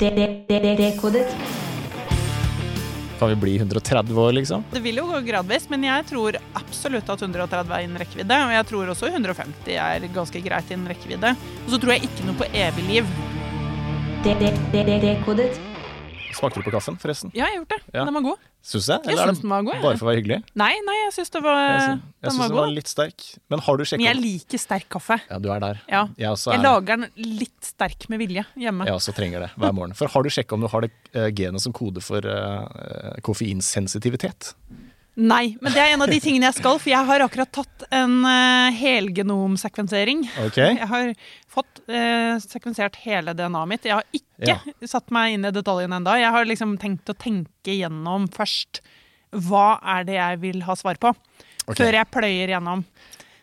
Dekodet. Kan vi bli 130 år, liksom? Det vil jo gå gradvis, men jeg tror absolutt at 130 er innen rekkevidde. Og jeg tror også 150 er ganske greit innen rekkevidde. Og så tror jeg ikke noe på evig liv. Dekodet. Smakte du på kaffen, forresten? Ja, jeg har gjort det. Ja. Den var god. Syns jeg? Jeg synes er det den var god. bare for å være hyggelig? Nei, nei, jeg syns det var, god. jeg den syns var den var litt sterk. Men har du Men jeg liker sterk kaffe. Ja, du er der. Ja. Jeg Jeg er, lager den litt sterk med vilje hjemme. Ja, så trenger det hver morgen. For har du sjekka om du har det eh, genet som kode for uh, koffeinsensitivitet? Nei, men det er en av de tingene jeg skal, for jeg har akkurat tatt en uh, helgenomsekvensering. Okay. Jeg har fått uh, sekvensert hele DNA-et mitt. Jeg har ikke Ja. satt meg inn i detaljene enda. Jeg har liksom tenkt å tenke gjennom først hva er det jeg vil ha svar på, okay. før jeg pløyer gjennom.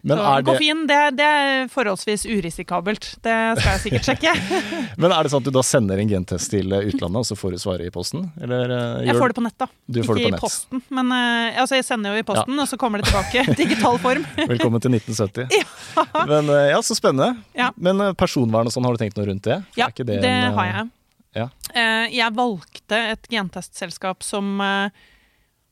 Men Så det, koffein, det, det er forholdsvis urisikabelt. Det skal jeg sikkert sjekke. men er det sånn at du da sender en gentest til eh, utlandet, og så får du svaret i posten? Eller, eh, Jeg får det på nett, da. Du får det ikke i nett. posten. Men uh, altså, jeg sender jo i posten, og så kommer det tilbake i digital form. Velkommen til 1970. Men uh, ja, så spennende. Ja. Men personvern og sånn, har du tenkt noe rundt det? Ja, ikke det, en, har jeg. ja. Jeg valgte et gentestselskap som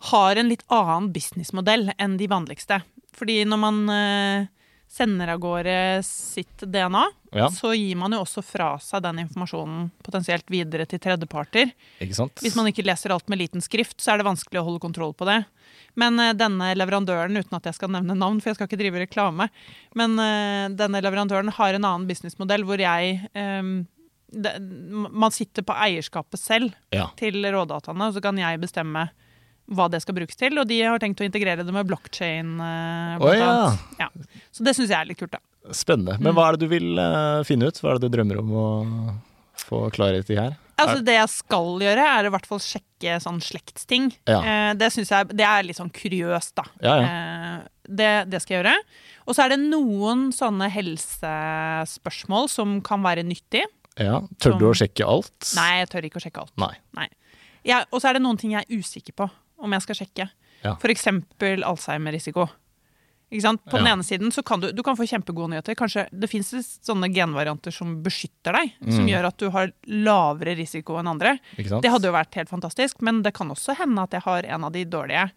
har en litt annen businessmodell enn de vanligste. Fordi når man eh, sender av gårde sitt DNA, Ja. så gir man jo også fra seg den informasjonen potensielt videre til tredjeparter. Hvis man ikke leser alt med liten skrift, så er det vanskelig å holde kontroll på det. Men eh, denne leverandøren, uten at jeg skal nevne navn, for jeg skal ikke drive reklame, men eh, denne leverandøren har en annen businessmodell hvor jeg um, det, Man sitter på eierskapet selv Ja. til rådataene, og så kan jeg bestemme hva det skal brukes til. Og de har tenkt å integrere det med blokkjein. Oh, ja. ja. Så det syns jeg er litt kult, da. Spennende. Mm. Men hva er det du vil uh, finne ut? Hva er det du drømmer om å få klarhet i her? Altså Det jeg skal gjøre, er i hvert fall sjekke sånn slektsting. Ja. Eh, det synes jeg det er litt sånn kuriøst, da. Ja, ja. Eh, det, det skal jeg gjøre. Og så er det noen sånne helsespørsmål som kan være nyttig. ja. Tør du å sjekke alt? Nei, jeg tør ikke å sjekke alt. Nei. Ja, og så er det noen ting jeg er usikker på om jeg skal sjekke. Ja. Eksempel Alzheimer-risiko. På den ene siden så kan du, du kan få kjempegode nyheter. Kanskje Det fins sånne genvarianter som beskytter deg, som Mm. gjør at du har lavere risiko enn andre. Det hadde jo vært helt fantastisk, men det kan også hende at jeg har en av de dårlige.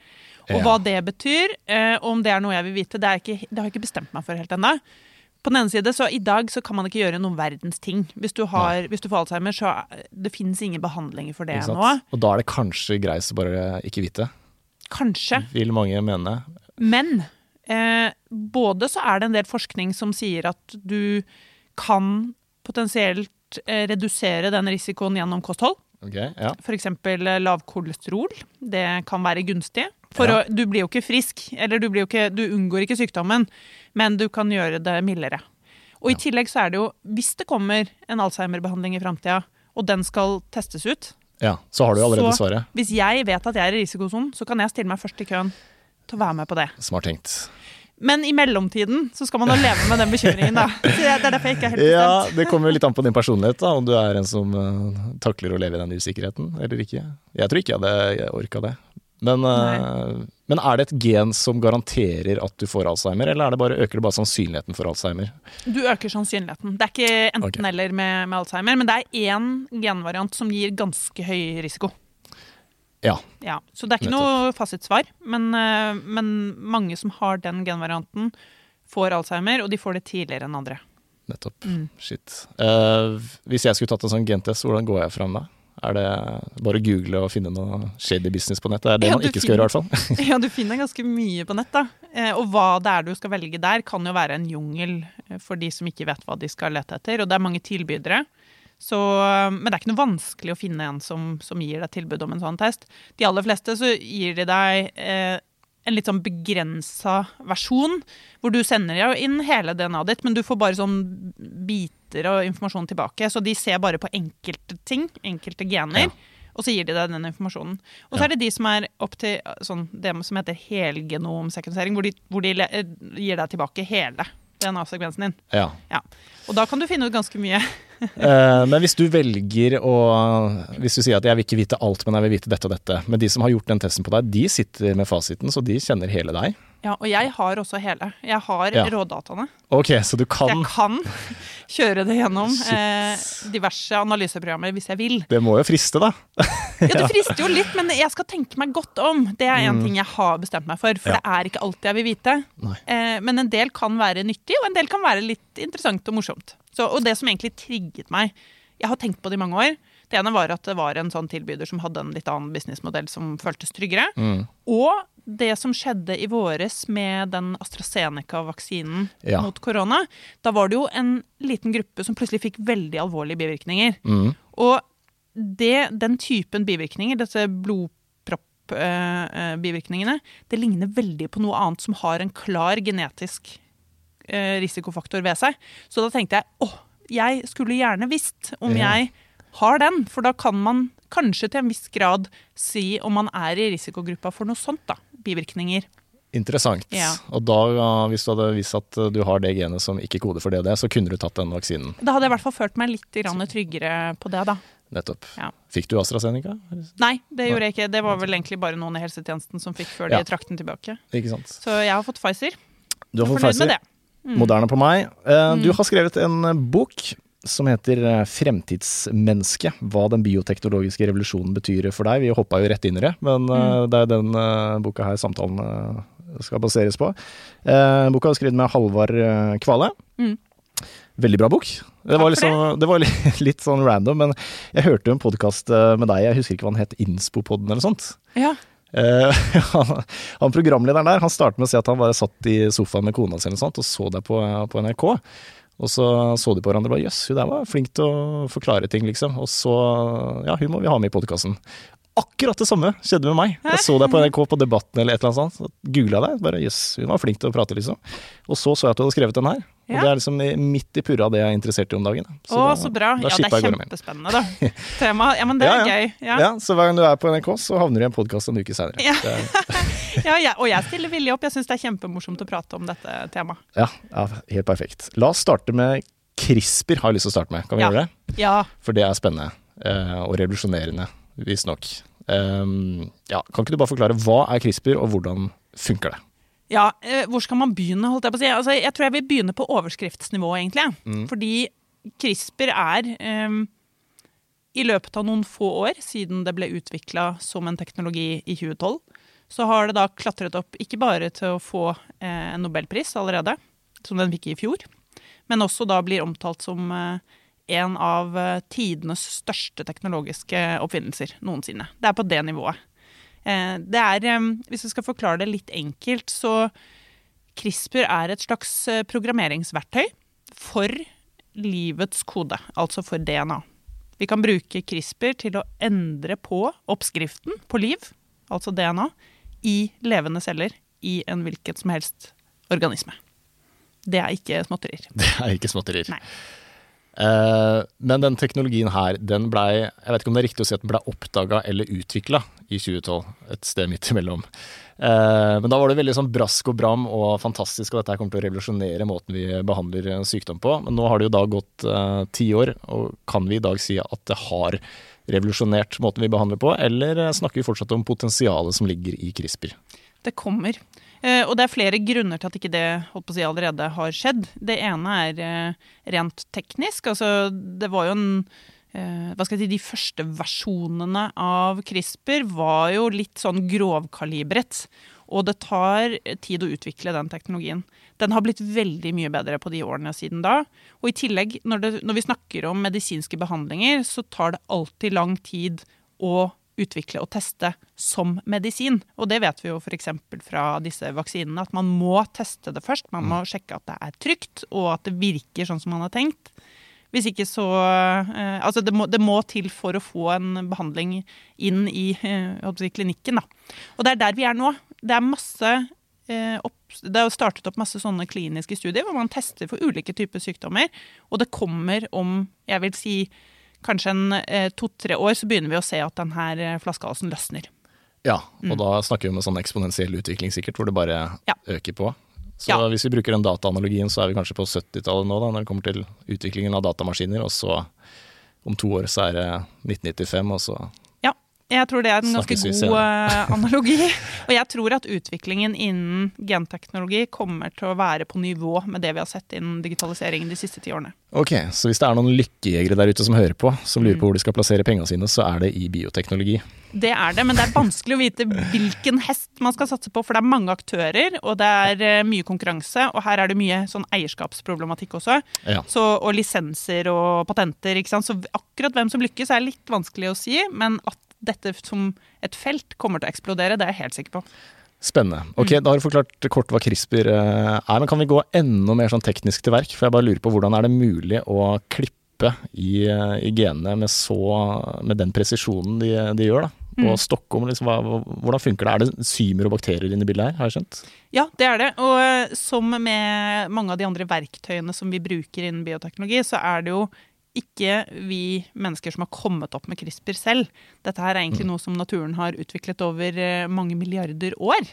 Og Ja. hva det betyr, eh, om det er noe jeg vil vite, det, ikke, det har jeg ikke bestemt meg for helt ennå. På den ene side, så I dag så kan man ikke gjøre noen verdens ting. Hvis du, har, hvis du får Alzheimer, så det finnes ingen behandlinger for det nå. Og da er det kanskje greit å bare ikke vite, Kanskje. vil mange mene. Men eh, både så er det en del forskning som sier at du kan potensielt eh, redusere den risikoen gjennom kosthold. Okay, ja. F.eks. lav kolesterol. Det kan være gunstig. For Ja. å, du blir jo ikke frisk, eller du, ikke, du unngår ikke sykdommen, men du kan gjøre det mildere. Og i tillegg så er det jo, hvis det kommer en Alzheimer-behandling i framtida, og den skal testes ut ja. Så har du allerede Så- svaret. Hvis jeg vet at jeg er i risikosonen, så kan jeg stille meg først i køen til å være med på det. Smart tenkt. Men i mellomtiden så skal man jo leve med den bekymringen, da. Så det det er derfor jeg ikke er helt bestemt. Ja. Det kommer jo litt an på din personlighet, da, om du er en som eh, takler å leve i den usikkerheten eller ikke. Jeg tror ikke jeg hadde orka det. Men, eh, men er det et gen som garanterer at du får Alzheimer, eller er det bare, øker det bare sannsynligheten for Alzheimer? Du øker sannsynligheten. Det er ikke enten-eller med, med Alzheimer, men det er én genvariant som gir ganske høy risiko. Ja. Ja, Så det er ikke noe fasitsvar, men, eh, men mange som har den genvarianten, får Alzheimer, og de får det tidligere enn andre. Nettopp. Mm. Shit. Uh, hvis jeg skulle tatt en sånn gentest, hvordan går jeg fram da? Er det bare å google og finne noe shady business på nett? Det er det Ja, man ikke skal gjøre, i hvert fall. Ja, du finner ganske mye på nett, da. Eh, Og hva det er du skal velge der, kan jo være en jungel eh, for de som ikke vet hva de skal lete etter. Og det er mange tilbydere. Så, eh, men det er ikke noe vanskelig å finne en som, som gir deg tilbud om en sånn test. De aller fleste så gir de deg eh, en litt sånn begrensa versjon, hvor du sender jo inn hele DNA-et ditt, men du får bare sånn biter og informasjon tilbake. Så de ser bare på enkelte ting, enkelte gener. Ja. Og så gir de deg den informasjonen. Og så Ja. er det de som er opp til sånn, det som heter helgenomsekvensering, hvor de, hvor de eh, gir deg tilbake hele DNA-sekvensen din. Ja. Og da kan du finne ut ganske mye. Eh, men hvis du velger å Hvis du sier at jeg vil ikke vite alt, men jeg vil vite dette og dette. Men de som har gjort den testen på deg, de sitter med fasiten, så de kjenner hele deg. Ja, og jeg har også hele. Jeg har Ja. rådataene. Ok, så du kan Jeg kan kjøre det gjennom eh, diverse analyseprogrammer hvis jeg vil. Det må jo friste, da. Ja, Det frister jo litt, men jeg skal tenke meg godt om. Det er en ting jeg har bestemt meg for, for Mm. Ja. det er ikke alltid jeg vil vite. Eh, men en del kan være nyttig, og en del kan være litt interessant og morsomt. Så, og det som egentlig trigget meg Jeg har tenkt på det i mange år. Det ene var at det var en sånn tilbyder som hadde en litt annen businessmodell som føltes tryggere. Mm. Og det som skjedde i våres med den AstraZeneca-vaksinen Ja. mot korona. Da var det jo en liten gruppe som plutselig fikk veldig alvorlige bivirkninger. Mm. Og det, den typen bivirkninger, disse blodpropp-bivirkningene, det ligner veldig på noe annet som har en klar genetisk eh, risikofaktor ved seg. Så da tenkte jeg åh, jeg skulle gjerne visst om Ja. jeg har den, for da kan man kanskje til en viss grad si om man er i risikogruppa for noe sånt, da. Bivirkninger. Interessant. Ja. Og da, hvis du hadde visst at du har det genet som ikke koder for det, så kunne du tatt den vaksinen. Da hadde jeg i hvert fall følt meg litt grann tryggere på det, da. Nettopp. Ja. Fikk du AstraZeneca? Nei, det gjorde jeg ikke. Det var vel egentlig bare noen i helsetjenesten som fikk før de Ja. trakk den tilbake. Ikke sant. Så jeg har fått Pfizer. Du har fått Pfizer. Mm. Moderne på meg. Eh, Du har skrevet en bok som heter eh, 'Fremtidsmenneske'. Hva den bioteknologiske revolusjonen betyr for deg. Vi hoppa jo rett inn i det, men mm. det er den eh, boka her samtalen eh, skal baseres på. Eh, Boka er skrevet med Halvard eh, Kvale. Mm. Veldig bra bok. Det var, liksom, det var litt, sånn random, men jeg hørte en podkast med deg, jeg husker ikke hva den het, Innspopodden eller sånt. Ja. Uh, han, han programlederen der han startet med å si at han bare satt i sofaen med kona si og så deg på, på NRK. Og så så de på hverandre og bare jøss, hun der var flink til å forklare ting, liksom. Og så ja, hun må vi ha med i podkasten. Akkurat det samme skjedde med meg. Jeg så deg på NRK på Debatten eller et eller annet sånt. Så googla deg. Bare jøss, hun var flink til å prate, liksom. Og så så jeg at du hadde skrevet den her. Og det er liksom midt i purra det jeg er interessert i om dagen. Å, da- så bra. Ja, det er kjempespennende, da. Tema. Ja, men det er Ja, ja. gøy. Ja. Ja, så hver gang du er på NRK, så havner du i en podkast en uke seinere. Ja. Ja, jeg, og jeg stiller villig opp. Jeg syns det er kjempemorsomt å prate om dette temaet. Ja, ja, helt perfekt. La oss starte med CRISPR, har jeg lyst til å starte med. Kan vi Ja. gjøre det? Ja. For det er spennende eh, og revolusjonerende, visstnok. Um, ja, kan ikke du bare forklare hva er CRISPR, og hvordan funker det? Ja, eh, hvor skal man begynne, holdt jeg på å si? Altså, jeg tror jeg vil begynne på overskriftsnivå, egentlig. Mm. Fordi CRISPR er um I løpet av noen få år siden det ble utvikla som en teknologi i 2012, så har det da klatret opp ikke bare til å få eh, en nobelpris allerede, som den fikk i fjor, men også da blir omtalt som eh, en av eh, tidenes største teknologiske oppfinnelser noensinne. Det er på det nivået. Det er, hvis vi skal forklare det litt enkelt, så CRISPR er et slags programmeringsverktøy for livets kode, altså for DNA. Vi kan bruke CRISPR til å endre på oppskriften på liv, altså DNA, i levende celler i en hvilket som helst organisme. Det er ikke småtterier. Det er ikke småtterier. Nei. Uh, men den teknologien her, den blei Jeg vet ikke om det er riktig å si at den blei oppdaga eller utvikla i 2012. Et sted midt imellom. Uh, men da var det veldig sånn brask og bram og fantastisk, og dette her kommer til å revolusjonere måten vi behandler eh, sykdom på. Men nå har det jo da gått eh, ti år, og kan vi i dag si at det har revolusjonert måten vi behandler på, eller eh, snakker vi fortsatt om potensialet som ligger i CRISPR? Det kommer. Eh, og det er flere grunner til at ikke det holdt på å si, allerede har skjedd. Det ene er eh, rent teknisk. Altså, det var jo en hva skal jeg si, De første versjonene av CRISPR var jo litt sånn grovkalibret. Og det tar tid å utvikle den teknologien. Den har blitt veldig mye bedre på de årene siden da. Og i tillegg, når, det, når vi snakker om medisinske behandlinger, så tar det alltid lang tid å utvikle og teste som medisin. Og det vet vi jo f.eks. fra disse vaksinene, at man må teste det først. Man må sjekke at det er trygt, og at det virker sånn som man har tenkt. Hvis ikke så eh, Altså, det må, det må til for å få en behandling inn i eh, si, klinikken, da. Og det er der vi er nå. Det er masse eh, opp, Det er startet opp masse sånne kliniske studier hvor man tester for ulike typer sykdommer, og det kommer om, jeg vil si, kanskje en eh, to-tre år, så begynner vi å se at denne eh, flaskehalsen løsner. Ja, og da snakker vi om en sånn eksponentiell utvikling sikkert, hvor det bare Ja. øker på. Så Ja. hvis vi bruker den dataanalogien, så er vi kanskje på 70-tallet nå, da, når det kommer til utviklingen av datamaskiner, og så om to år så er det 1995, og så Jeg tror det er en ganske Snakkes god eh, analogi. Og jeg tror at utviklingen innen genteknologi kommer til å være på nivå med det vi har sett innen digitaliseringen de siste ti årene. Ok, så hvis det er noen lykkejegere der ute som hører på, som Mm. lurer på hvor de skal plassere pengene sine, så er det i bioteknologi. Det er det, men det er vanskelig å vite hvilken hest man skal satse på, for det er mange aktører, og det er eh, mye konkurranse, og her er det mye sånn eierskapsproblematikk også. Ja. Så, og lisenser og patenter, ikke sant. Så akkurat hvem som lykkes er litt vanskelig å si, men at dette som et felt kommer til å eksplodere, det er jeg helt sikker på. Spennende. Ok, Mm. Da har du forklart kort hva CRISPR eh, er, men kan vi gå enda mer sånn teknisk til verk? For jeg bare lurer på hvordan er det mulig å klippe i, eh, i genene med, så, med den presisjonen de, de gjør? da? Mm. Og Stockholm, om, liksom, hva, hvordan funker det? Er det symer og bakterier inne i bildet her, har jeg skjønt? Ja, det er det. Og eh, som med mange av de andre verktøyene som vi bruker innen bioteknologi, så er det jo ikke vi mennesker som har kommet opp med CRISPR selv. Dette her er egentlig noe som naturen har utviklet over eh, mange milliarder år.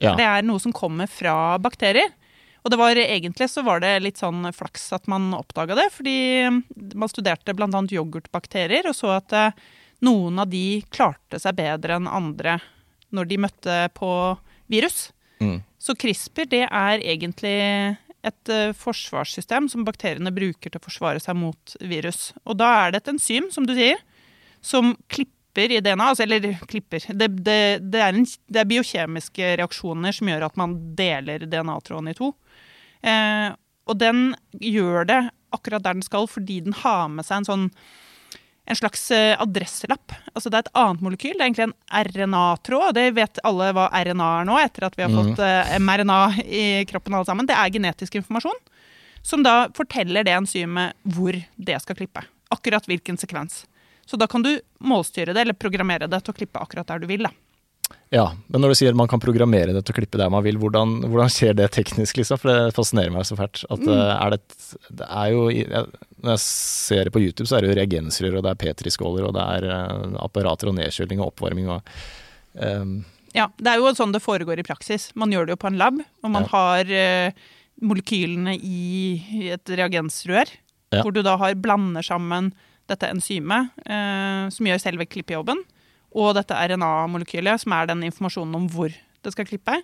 Ja. Det er noe som kommer fra bakterier. Og det var egentlig så var det litt sånn flaks at man oppdaga det, fordi man studerte bl.a. yoghurtbakterier og så at eh, noen av de klarte seg bedre enn andre når de møtte på virus. Mm. Så CRISPR det er egentlig et eh, forsvarssystem som bakteriene bruker til å forsvare seg mot virus. Og da er det et enzym, som du sier, som klipper i DNA, altså, eller klipper det, det, det, er en, det er biokjemiske reaksjoner som gjør at man deler DNA-tråden i to. Eh, og den gjør det akkurat der den skal, fordi den har med seg en sånn en slags eh, adresselapp. Altså Det er et annet molekyl. Det er egentlig en RNA-tråd. Det vet alle hva RNA er nå, etter at vi har Mhm. fått mm. mRNA i kroppen alle sammen. Det er genetisk informasjon som da forteller det enzymet hvor det skal klippe. Akkurat hvilken sekvens. Så da kan du målstyre det, eller programmere det til å klippe akkurat der du vil. da. Ja, men når du sier man kan programmere det til å klippe der man vil, hvordan, hvordan skjer det teknisk, liksom? For det fascinerer meg så fælt. At Mm. eh, er det, det er jo Når jeg ser det på YouTube, så er det jo reagensrør, og det er petriskåler, og det er eh, apparater og nedkjøling og oppvarming og um. Ja, Det er jo sånn det foregår i praksis. Man gjør det jo på en lab, og man Ja. har uh, molekylene i et reagensrør. Ja. Hvor du da har, blander sammen dette enzymet, uh, som gjør selve klippejobben, og dette RNA-molekylet, som er den informasjonen om hvor det skal klippe.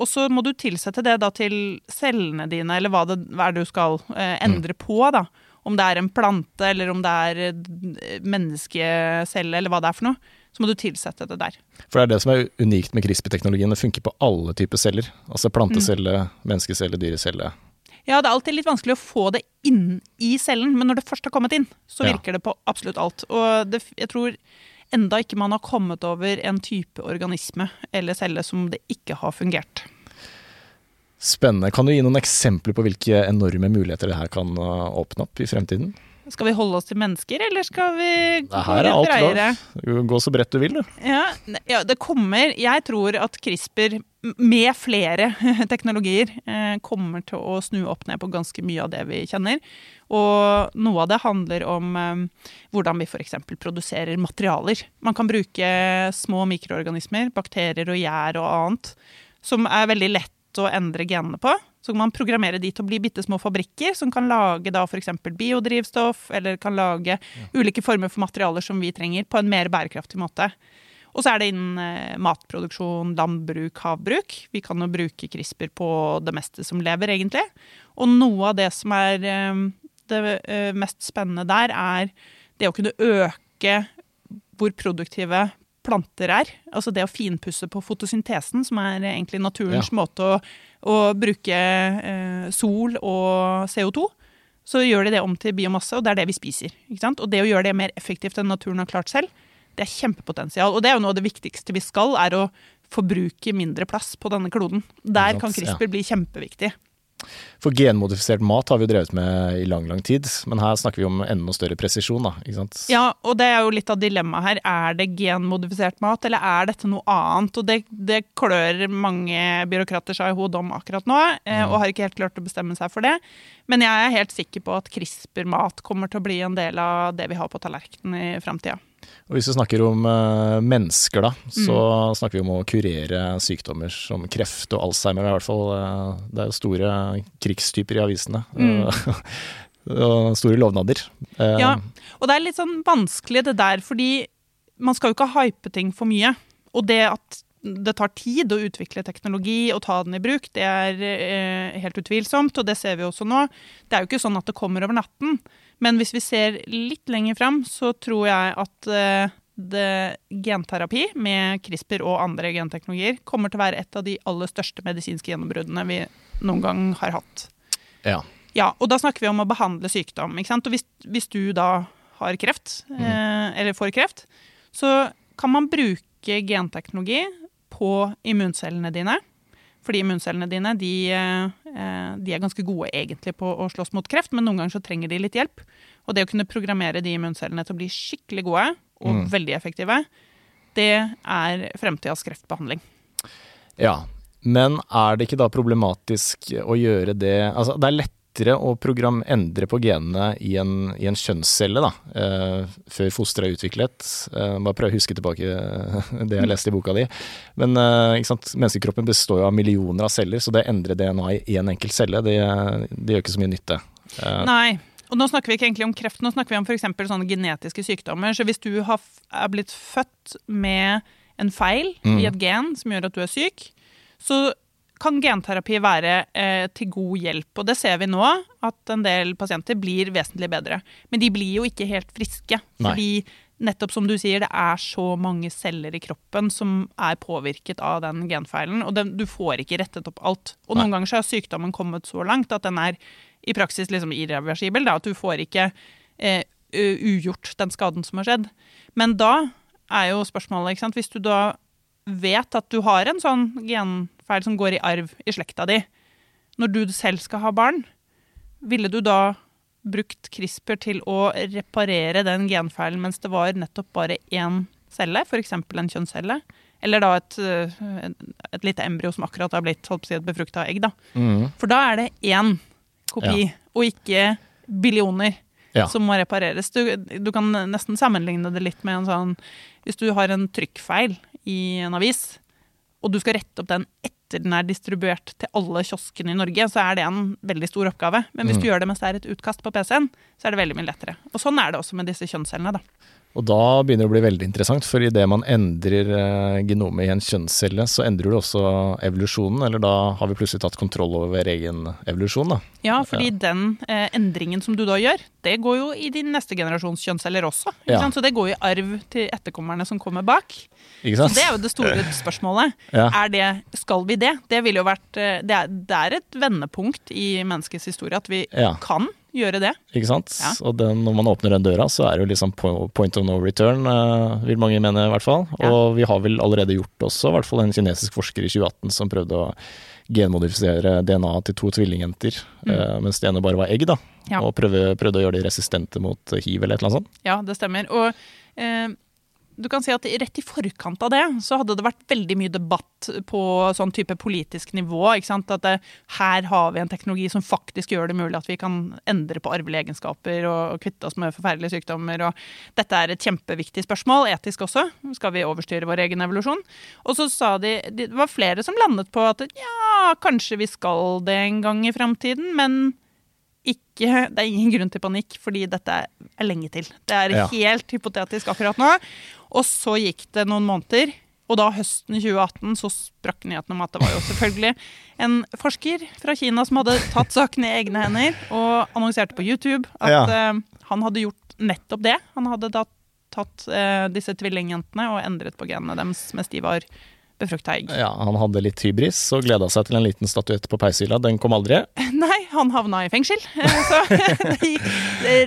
Og så må du tilsette det da til cellene dine, eller hva det hva er du skal eh, endre på. da. Om det er en plante, eller om det er eh, menneskecelle, eller hva det er for noe. Så må du tilsette det der. For det er det som er unikt med CRISPR-teknologien. Det funker på alle typer celler. Altså plantecelle, menneskecelle, dyrecelle. Ja, det er alltid litt vanskelig å få det inn i cellen, men når det først har kommet inn, så Ja. virker det på absolutt alt. Og det, jeg tror enda ikke man har kommet over en type organisme eller celle som det ikke har fungert. Spennende. Kan du gi noen eksempler på hvilke enorme muligheter det her kan uh, åpne opp i fremtiden? Skal vi holde oss til mennesker, eller skal vi Det her er alt bredere? Gå så bredt du vil, du. Ja, ja, det kommer Jeg tror at CRISPR, med flere teknologier, eh, kommer til å snu opp ned på ganske mye av det vi kjenner. Og noe av det handler om eh, hvordan vi f.eks. produserer materialer. Man kan bruke små mikroorganismer, bakterier og gjær og annet, som er veldig lett å endre genene på. Så kan man programmere de til å bli bitte små fabrikker som kan lage da f.eks. biodrivstoff, eller kan lage ulike former for materialer som vi trenger, på en mer bærekraftig måte. Og så er det innen eh, matproduksjon, landbruk, havbruk. Vi kan jo bruke CRISPR på det meste som lever, egentlig. Og noe av det som er eh, det eh, mest spennende der, er det å kunne øke hvor produktive planter er. Altså det å finpusse på fotosyntesen, som er egentlig naturens måte å, å bruke eh, sol og CO2. Så gjør de det om til biomasse, og det er det vi spiser. Og det å gjøre det mer effektivt enn naturen har klart selv, det er kjempepotensial. Og det er jo noe av det viktigste vi skal, er å forbruke mindre plass på denne kloden. Der kan CRISPR bli kjempeviktig. For genmodifisert mat har vi jo drevet med i lang, lang tid, men her snakker vi om enda større presisjon, da. Ikke sant? Ja, og det er jo litt av dilemmaet her. Er det genmodifisert mat, eller er dette noe annet? Og det, det klør mange byråkrater seg i hodet om akkurat nå, eh, og har ikke helt klart å bestemme seg for det. Men jeg er helt sikker på at CRISPR-mat kommer til å bli en del av det vi har på tallerkenen i framtida. Og hvis vi snakker om eh, mennesker, da, så snakker vi om å kurere sykdommer som kreft og alzheimer. I hvert fall, eh, det er jo store krigstyper i avisene. og store lovnader. Eh, Ja, og det er litt sånn vanskelig det der, fordi man skal jo ikke hype ting for mye. Og det at det tar tid å utvikle teknologi og ta den i bruk, det er eh, helt utvilsomt, og det ser vi også nå. Det er jo ikke sånn at det kommer over natten. Men hvis vi ser litt lenger fram, så tror jeg at eh, det, genterapi med CRISPR og andre genteknologier kommer til å være et av de aller største medisinske gjennombruddene vi noen gang har hatt. Ja. Ja, og da snakker vi om å behandle sykdom. ikke sant? Og hvis, hvis du da har kreft, eh, eller får kreft, så kan man bruke genteknologi på immuncellene dine. Fordi immuncellene dine de, eh, de er ganske gode egentlig på å slåss mot kreft, men noen ganger så trenger de litt hjelp. Og det å kunne programmere de immuncellene til å bli skikkelig gode og Mm. veldig effektive, det er fremtidas kreftbehandling. Ja, men er det ikke da problematisk å gjøre det Altså, det er lettere å program, endre på genene i en, i en kjønnscelle, da, eh, før fosteret er utviklet. Eh, bare prøve å huske tilbake eh, det jeg leste i boka di. Men eh, menneskekroppen består jo av millioner av celler, så det å endre DNA i én enkelt celle, det, det gjør ikke så mye nytte. Eh, Nei. Og nå snakker vi ikke egentlig om kreft, nå snakker vi om eksempel sånne genetiske sykdommer. Så hvis du har, er blitt født med en feil Mm. i et gen som gjør at du er syk, så kan genterapi være eh, til god hjelp. Og det ser vi nå, at en del pasienter blir vesentlig bedre. Men de blir jo ikke helt friske. Nei. Fordi nettopp som du sier, det er så mange celler i kroppen som er påvirket av den genfeilen. Og den, du får ikke rettet opp alt. Og noen ganger så har sykdommen kommet så langt at den er i praksis liksom irreversibel. Da, at du får ikke eh, ugjort den skaden som har skjedd. Men da er jo spørsmålet, ikke sant, hvis du da vet at du har en sånn genfeil som går i arv i slekta di, når du selv skal ha barn, ville du da brukt CRISPR til å reparere den genfeilen mens det var nettopp bare én celle, f.eks. en kjønnscelle? Eller da et, eh, et lite embryo som akkurat har blitt holdt på å si, et befrukta egg. da. mm, For da er det én kopi, og ikke billioner Ja. som må repareres. Du, du kan nesten sammenligne det litt med en sånn Hvis du har en trykkfeil i en avis, og du skal rette opp den etter den er distribuert til alle kioskene i Norge, så er det en veldig stor oppgave. Men hvis Mm. du gjør det mens det er et utkast på PC-en, så er det veldig mye lettere. Og sånn er det også med disse kjønnscellene, da. Og da begynner det å bli veldig interessant, for idet man endrer eh, genomet i en kjønnscelle, så endrer du også evolusjonen, eller da har vi plutselig tatt kontroll over egen evolusjon, da. Ja, fordi den eh, endringen som du da gjør, det går jo i din neste generasjons kjønnsceller også. Ikke Ja. sant? Så det går i arv til etterkommerne som kommer bak. Ikke Så det er jo det store spørsmålet. Ja. Er det, skal vi det? Det, ville jo vært, eh, det, er, det er et vendepunkt i menneskets historie at vi Ja. kan gjøre det. Ikke sant? Ja. Og den, når man åpner den døra, så er det jo liksom point of no return, eh, vil mange mene i hvert fall. Ja. Og vi har vel allerede gjort også, i hvert fall en kinesisk forsker i 2018 som prøvde å genmodifisere DNA til to tvillingjenter, eh, mens det ene bare var egg, da. Mm. Ja. Og prøvde, prøvde å gjøre de resistente mot hiv eller et eller annet sånt. Ja, det stemmer. Og eh, du kan si at rett i forkant av det, så hadde det vært veldig mye debatt på sånn type politisk nivå. ikke sant? At det, her har vi en teknologi som faktisk gjør det mulig at vi kan endre på arvelige egenskaper og, og kvitte oss med forferdelige sykdommer. og Dette er et kjempeviktig spørsmål, etisk også. Skal vi overstyre vår egen evolusjon? Og så sa de, de Det var flere som landet på at ja, kanskje vi skal det en gang i framtiden, men ikke, det er ingen grunn til panikk, fordi dette er lenge til. Det er Ja. helt hypotetisk akkurat nå. Og så gikk det noen måneder, og da høsten 2018 så sprakk nyheten om at det var jo selvfølgelig en forsker fra Kina som hadde tatt saken i egne hender og annonserte på YouTube at Ja. uh, han hadde gjort nettopp det. Han hadde da tatt uh, disse tvillingjentene og endret på genene deres mens de var befrukta egg. Ja, han hadde litt hybris og gleda seg til en liten statuett på peishylla. Den kom aldri. Nei, han havna i fengsel. Så det gikk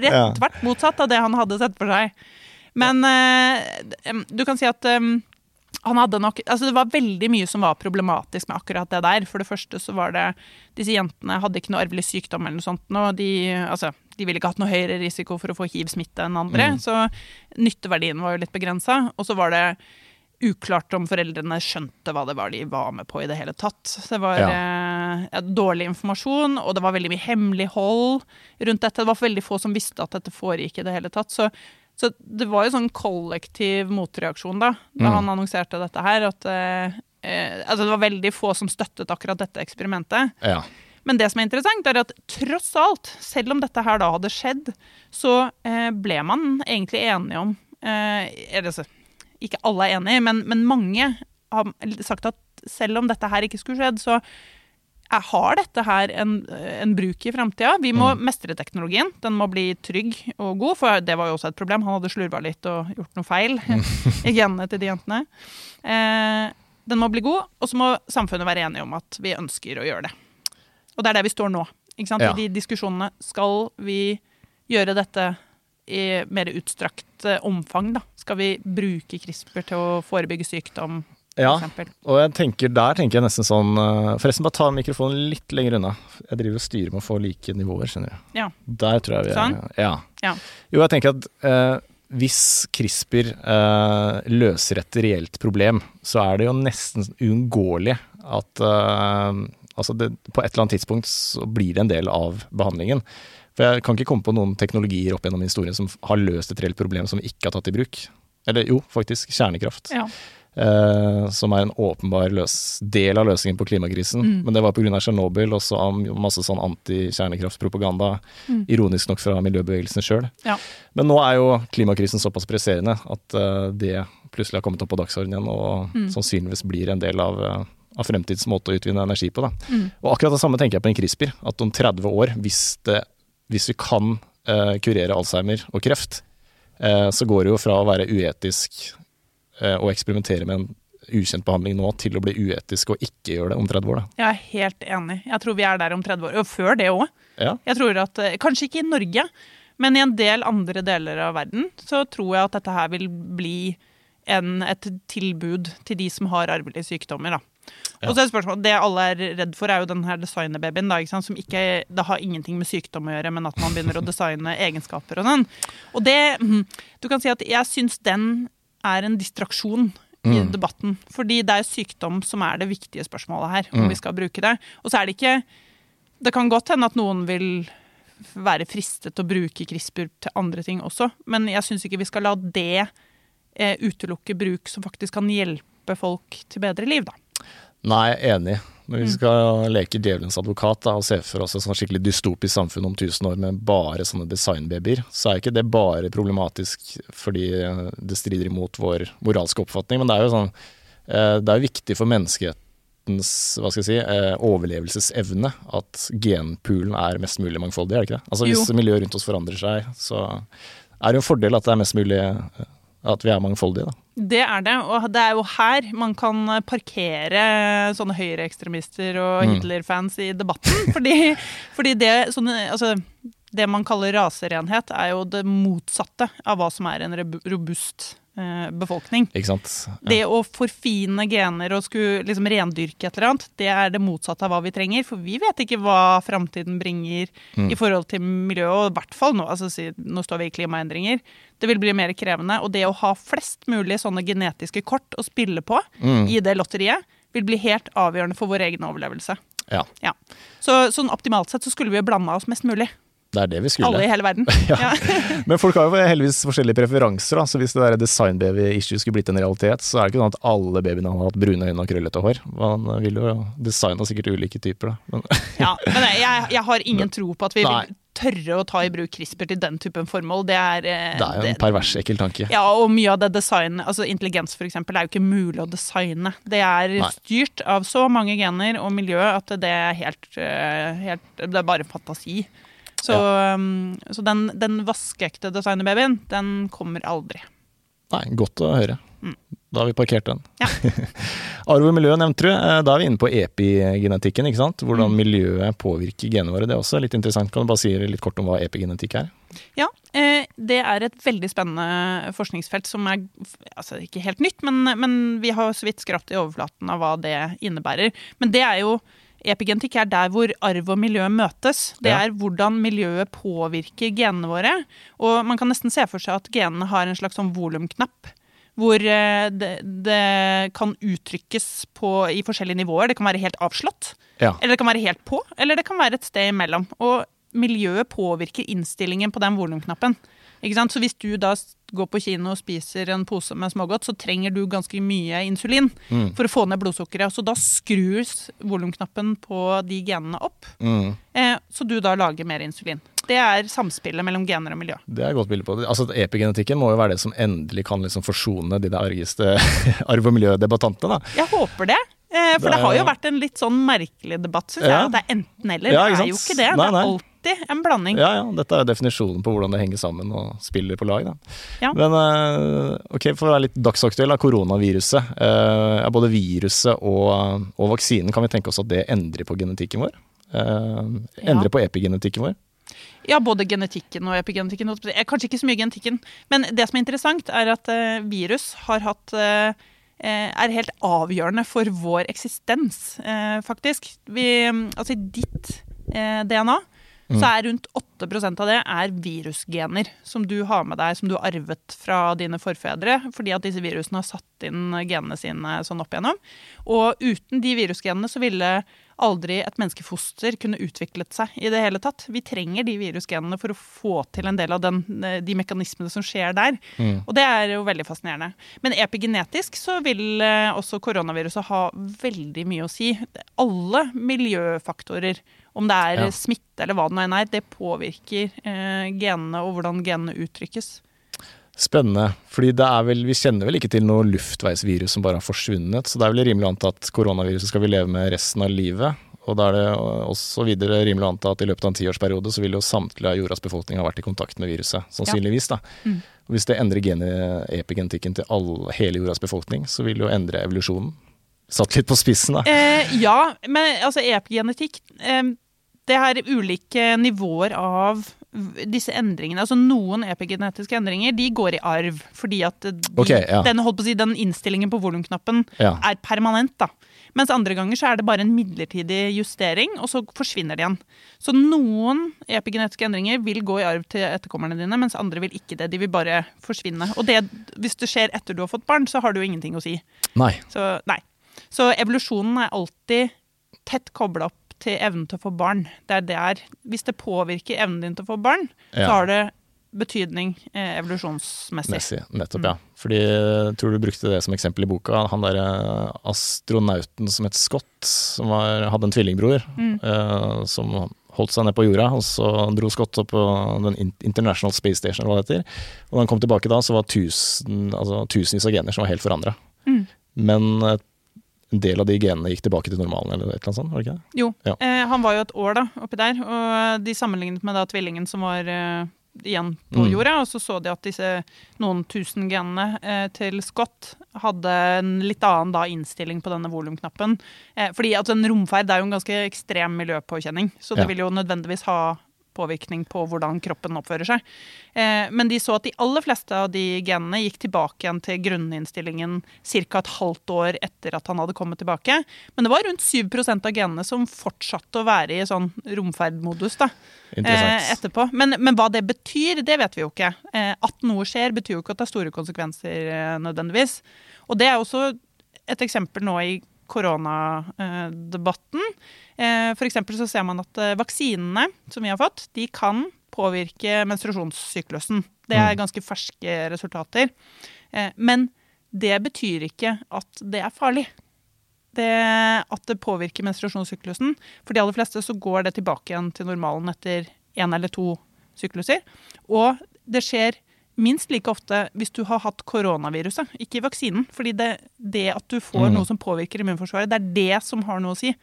rett tvert motsatt av det han hadde sett for seg. Men uh, du kan si at um, han hadde nok Altså det var veldig mye som var problematisk med akkurat det der. For det første så var det Disse jentene hadde ikke noe arvelig sykdom eller noe sånt. Og de, altså, de ville ikke hatt noe høyere risiko for å få hiv-smitte enn andre. Mm. Så nytteverdien var jo litt begrensa. Og så var det uklart om foreldrene skjønte hva det var de var med på i det hele tatt. Det var Ja. eh, dårlig informasjon, og det var veldig mye hemmelighold rundt dette. Det var veldig få som visste at dette foregikk i det hele tatt. Så, så det var jo sånn kollektiv motreaksjon da, da Mm. han annonserte dette her. At eh, eh, altså det var veldig få som støttet akkurat dette eksperimentet. Ja. Men det som er interessant, er at tross alt, selv om dette her da hadde skjedd, så eh, ble man egentlig enige om eh, eller, altså, ikke alle er enige, men, men mange har sagt at selv om dette her ikke skulle skjedd, så har dette her en, en bruk i framtida. Vi må Mm. mestre teknologien. Den må bli trygg og god, for det var jo også et problem. Han hadde slurva litt og gjort noe feil i genene til de jentene. Eh, den må bli god, og så må samfunnet være enige om at vi ønsker å gjøre det. Og det er der vi står nå. Ikke sant? Ja. I de diskusjonene. Skal vi gjøre dette i mer utstrakt eh, omfang, da? Skal vi bruke CRISPR til å forebygge sykdom, Ja, og jeg tenker, der tenker jeg nesten sånn eh, Forresten, bare ta mikrofonen litt lenger unna. Jeg driver og styrer med å få like nivåer, skjønner du. Ja. Der tror jeg vi er. Sånn? Ja. Ja. Jo, jeg tenker at eh, hvis CRISPR eh, løser et reelt problem, så er det jo nesten uunngåelig at eh, altså det, på et eller annet tidspunkt så blir det en del av behandlingen. For jeg kan ikke komme på noen teknologier opp gjennom historien som har løst et reelt problem som vi ikke har tatt i bruk. Eller jo, faktisk kjernekraft. Ja. Eh, som er en åpenbar løs, del av løsningen på klimakrisen. Mm. Men det var pga. Tsjernobyl og så masse sånn antikjernekraftpropaganda. Mm. Ironisk nok fra miljøbevegelsen sjøl. Ja. Men nå er jo klimakrisen såpass presserende at eh, det plutselig har kommet opp på dagsordenen igjen, og Mm. sannsynligvis blir en del av, eh, av fremtidens måte å utvinne energi på. Mm. Og akkurat det samme tenker jeg på en CRISPR. At om 30 år, hvis, det, hvis vi kan eh, kurere Alzheimer og kreft, eh, så går det jo fra å være uetisk å eksperimentere med en ukjent behandling nå, til å bli uetisk og ikke gjøre det om 30 år. Da. Jeg er helt enig. Jeg tror vi er der om 30 år. Og før det òg. Ja. Jeg tror at, eh, Kanskje ikke i Norge, men i en del andre deler av verden så tror jeg at dette her vil bli en, et tilbud til de som har arvelige sykdommer. da. Ja. Og så er spørsmålet, Det alle er redd for, er jo den her designerbabyen. da, ikke sant? Som ikke, Det har ingenting med sykdom å gjøre, men at man begynner å designe egenskaper og sånn. Og det, mhm, Du kan si at jeg syns den er en distraksjon i Mm. debatten. Fordi det er sykdom som er det viktige spørsmålet her, om Mm. vi skal bruke det. Og så er det ikke Det kan godt hende at noen vil være fristet til å bruke CRISPR til andre ting også, men jeg syns ikke vi skal la det eh, utelukke bruk som faktisk kan hjelpe folk til bedre liv, da. Nei, enig. Når vi Mm. skal leke djevelens advokat da, og se for oss et sånn skikkelig dystopisk samfunn om 1000 år med bare sånne designbabyer, så er ikke det bare problematisk fordi eh, det strider imot vår moralske oppfatning, men det er jo sånn eh, Det er viktig for menneskehetens hva skal jeg si, eh, overlevelsesevne at genpoolen er mest mulig mangfoldig, er det ikke det? Altså Hvis Jo. miljøet rundt oss forandrer seg, så er det jo en fordel at det er mest mulig at vi er mangfoldige, da. Det er det, og det er jo her man kan parkere sånne høyreekstremister og Mm. Hitler-fans i debatten. Fordi, fordi det, sånne, altså, det man kaller raserenhet, er jo det motsatte av hva som er en robust befolkning. Ikke sant? Ja. Det å forfine gener og skulle liksom rendyrke et eller annet, det er det motsatte av hva vi trenger. For vi vet ikke hva framtiden bringer Mm. i forhold til miljøet, og i hvert fall nå. Altså, nå står vi i klimaendringer. Det vil bli mer krevende. Og det å ha flest mulig sånne genetiske kort å spille på Mm. i det lotteriet, vil bli helt avgjørende for vår egen overlevelse. Ja, Så sånn optimalt sett så skulle vi blanda oss mest mulig. Det er det vi skulle. Alle i hele verden. Ja. Men folk har jo heldigvis forskjellige preferanser, da. så hvis det der designbaby-issue skulle blitt en realitet, så er det ikke sånn at alle babyene hadde hatt brune øyne og krøllete hår. Man vil jo designe sikkert ulike typer, da. Men, Ja, men jeg, jeg har ingen tro på at vi Nei. vil tørre å ta i bruk CRISPR til den typen formål. Det er, eh, det er jo en pervers, ekkel tanke. Ja, og mye av det design, altså intelligens eksempel, er jo ikke mulig å designe. Det er Nei. styrt av så mange gener og miljø at det er helt, eh, helt Det er bare fantasi. Så, ja. så den, den vaskeekte designerbabyen, den kommer aldri. Nei, godt å høre. Mm. Da har vi parkert den. Ja. Arv og miljø nevnte du. Eh, Da er vi inne på epigenetikken, ikke sant. Hvordan Mm. miljøet påvirker genene våre. Det er også litt interessant. Kan du bare si litt kort om hva epigenetikk er? Ja, eh, det er et veldig spennende forskningsfelt som er altså ikke helt nytt, men, men vi har så vidt skrapt i overflaten av hva det innebærer. Men det er jo Epigenetikk er der hvor arv og miljø møtes. Det er hvordan miljøet påvirker genene våre. Og man kan nesten se for seg at genene har en slags sånn volumknapp. Hvor eh, det, det kan uttrykkes på, i forskjellige nivåer. Det kan være helt avslått. Ja. Eller det kan være helt på, eller det kan være et sted imellom. Og miljøet påvirker innstillingen på den volumknappen. Så hvis du da går på kino og spiser en pose med smågodt, så trenger du ganske mye insulin Mm. for å få ned blodsukkeret. Så da skrus volumknappen på de genene opp, Mm. eh, så du da lager mer insulin. Det er samspillet mellom gener og miljø. Det er et godt bilde på det. Altså, Epigenetikken må jo være det som endelig kan liksom forsone de der argeste arv- og miljødebattantene. da. Jeg håper det. Eh, for Det det, er har jo vært en litt sånn merkelig debatt, syns Ja. jeg. At det er enten-eller. Ja, det er jo ikke det. Nei, Det er er alltid en blanding. Ja, ja, Dette er jo definisjonen på hvordan det henger sammen og spiller på lag. da. Ja. Men eh, ok, for å være litt dagsaktuell, da, koronaviruset. eh, både viruset og, og vaksinen, kan vi tenke oss at det endrer på genetikken vår? Eh, endrer Ja. på epigenetikken vår? Ja, både genetikken og epigenetikken. Kanskje ikke så mye genetikken. Men det som er interessant, er at virus har hatt er helt avgjørende for vår eksistens, faktisk. Vi, altså i ditt eh, DNA så er rundt 8% av det er virusgener som du har med deg, som du har arvet fra dine forfedre, fordi at disse virusene har satt inn genene sine sånn opp igjennom. Og uten de virusgenene så ville aldri et menneskefoster kunne utviklet seg i det hele tatt. Vi trenger de virusgenene for å få til en del av den, de mekanismene som skjer der. Og det er jo veldig fascinerende. Men epigenetisk så vil eh, også koronaviruset ha veldig mye å si. Alle miljøfaktorer, om det er Ja. smitte eller hva det nå enn er, det påvirker eh, genene og hvordan genene uttrykkes. Spennende. fordi det vel, Vi kjenner vel ikke til noe luftveisvirus som bare har forsvunnet. Så det er vel rimelig å anta at koronaviruset skal vi leve med resten av livet. Og da er det også videre rimelig å anta at i løpet av en tiårsperiode så vil jo samtlige av jordas befolkning ha vært i kontakt med viruset. Sannsynligvis. da. Mm. Og Hvis det endrer gene- epigenetikken til all, hele jordas befolkning, så vil det jo endre evolusjonen. Satt litt på spissen, da. Eh, ja, men altså epigenetikk eh, Det er ulike nivåer av disse endringene. Altså Noen epigenetiske endringer de går i arv. Fordi at de, okay, ja. den, holdt på å si, den innstillingen på volumknappen Ja. er permanent. da. Mens andre ganger så er det bare en midlertidig justering, og så forsvinner de igjen. Så noen epigenetiske endringer vil gå i arv til etterkommerne dine, mens andre vil ikke det. De vil bare forsvinne. Og det, hvis det skjer etter du har fått barn, så har det jo ingenting å si. Nei. Så nei. Så evolusjonen er alltid tett kobla opp til evnen til å få barn. Det er der, Hvis det påvirker evnen din til å få barn, Ja. så har det betydning eh, evolusjonsmessig. Messig, nettopp, ja. Fordi jeg tror du brukte det som eksempel i boka. Han derre astronauten som het Scott, som var, hadde en tvillingbror, Mm. eh, som holdt seg ned på jorda, og så dro Scott opp på den International Space Station, eller hva det heter. Og da han kom tilbake da, så var tusen, altså, tusenvis av gener som var helt forandra. Mm. Men eh, en del av de genene gikk tilbake til normalen, eller et eller sånt? var det ikke det? Jo, Ja. eh, han var jo et år da, oppi der, og de sammenlignet med da tvillingen som var eh, igjen på Mm. jorda, og så så de at disse noen tusen genene eh, til Scott hadde en litt annen da innstilling på denne volumknappen. Eh, fordi altså, en romferd er jo en ganske ekstrem miljøpåkjenning, så det Ja. vil jo nødvendigvis ha påvirkning på hvordan kroppen oppfører seg. Eh, men de så at de aller fleste av de genene gikk tilbake igjen til grunninnstillingen ca. et halvt år etter at han hadde kommet tilbake. Men det var rundt 7% av genene som fortsatte å være i sånn romferdmodus da, eh, etterpå. Men, men hva det betyr, det vet vi jo ikke. Eh, at noe skjer, betyr jo ikke at det er store konsekvenser eh, nødvendigvis. Og det er også et eksempel nå i koronadebatten. F.eks. for eksempel så ser man at eh, vaksinene som vi har fått, de kan påvirke menstruasjonssyklusen. Det er Mm. ganske ferske resultater. Eh, Men det betyr ikke at det er farlig. Det, at det påvirker menstruasjonssyklusen. For de aller fleste så går det tilbake igjen til normalen etter én eller to sykluser. Og det skjer minst like ofte hvis du har hatt koronaviruset, ikke vaksinen. Fordi det, det at du får Mm. noe som påvirker immunforsvaret, det er det som har noe å si.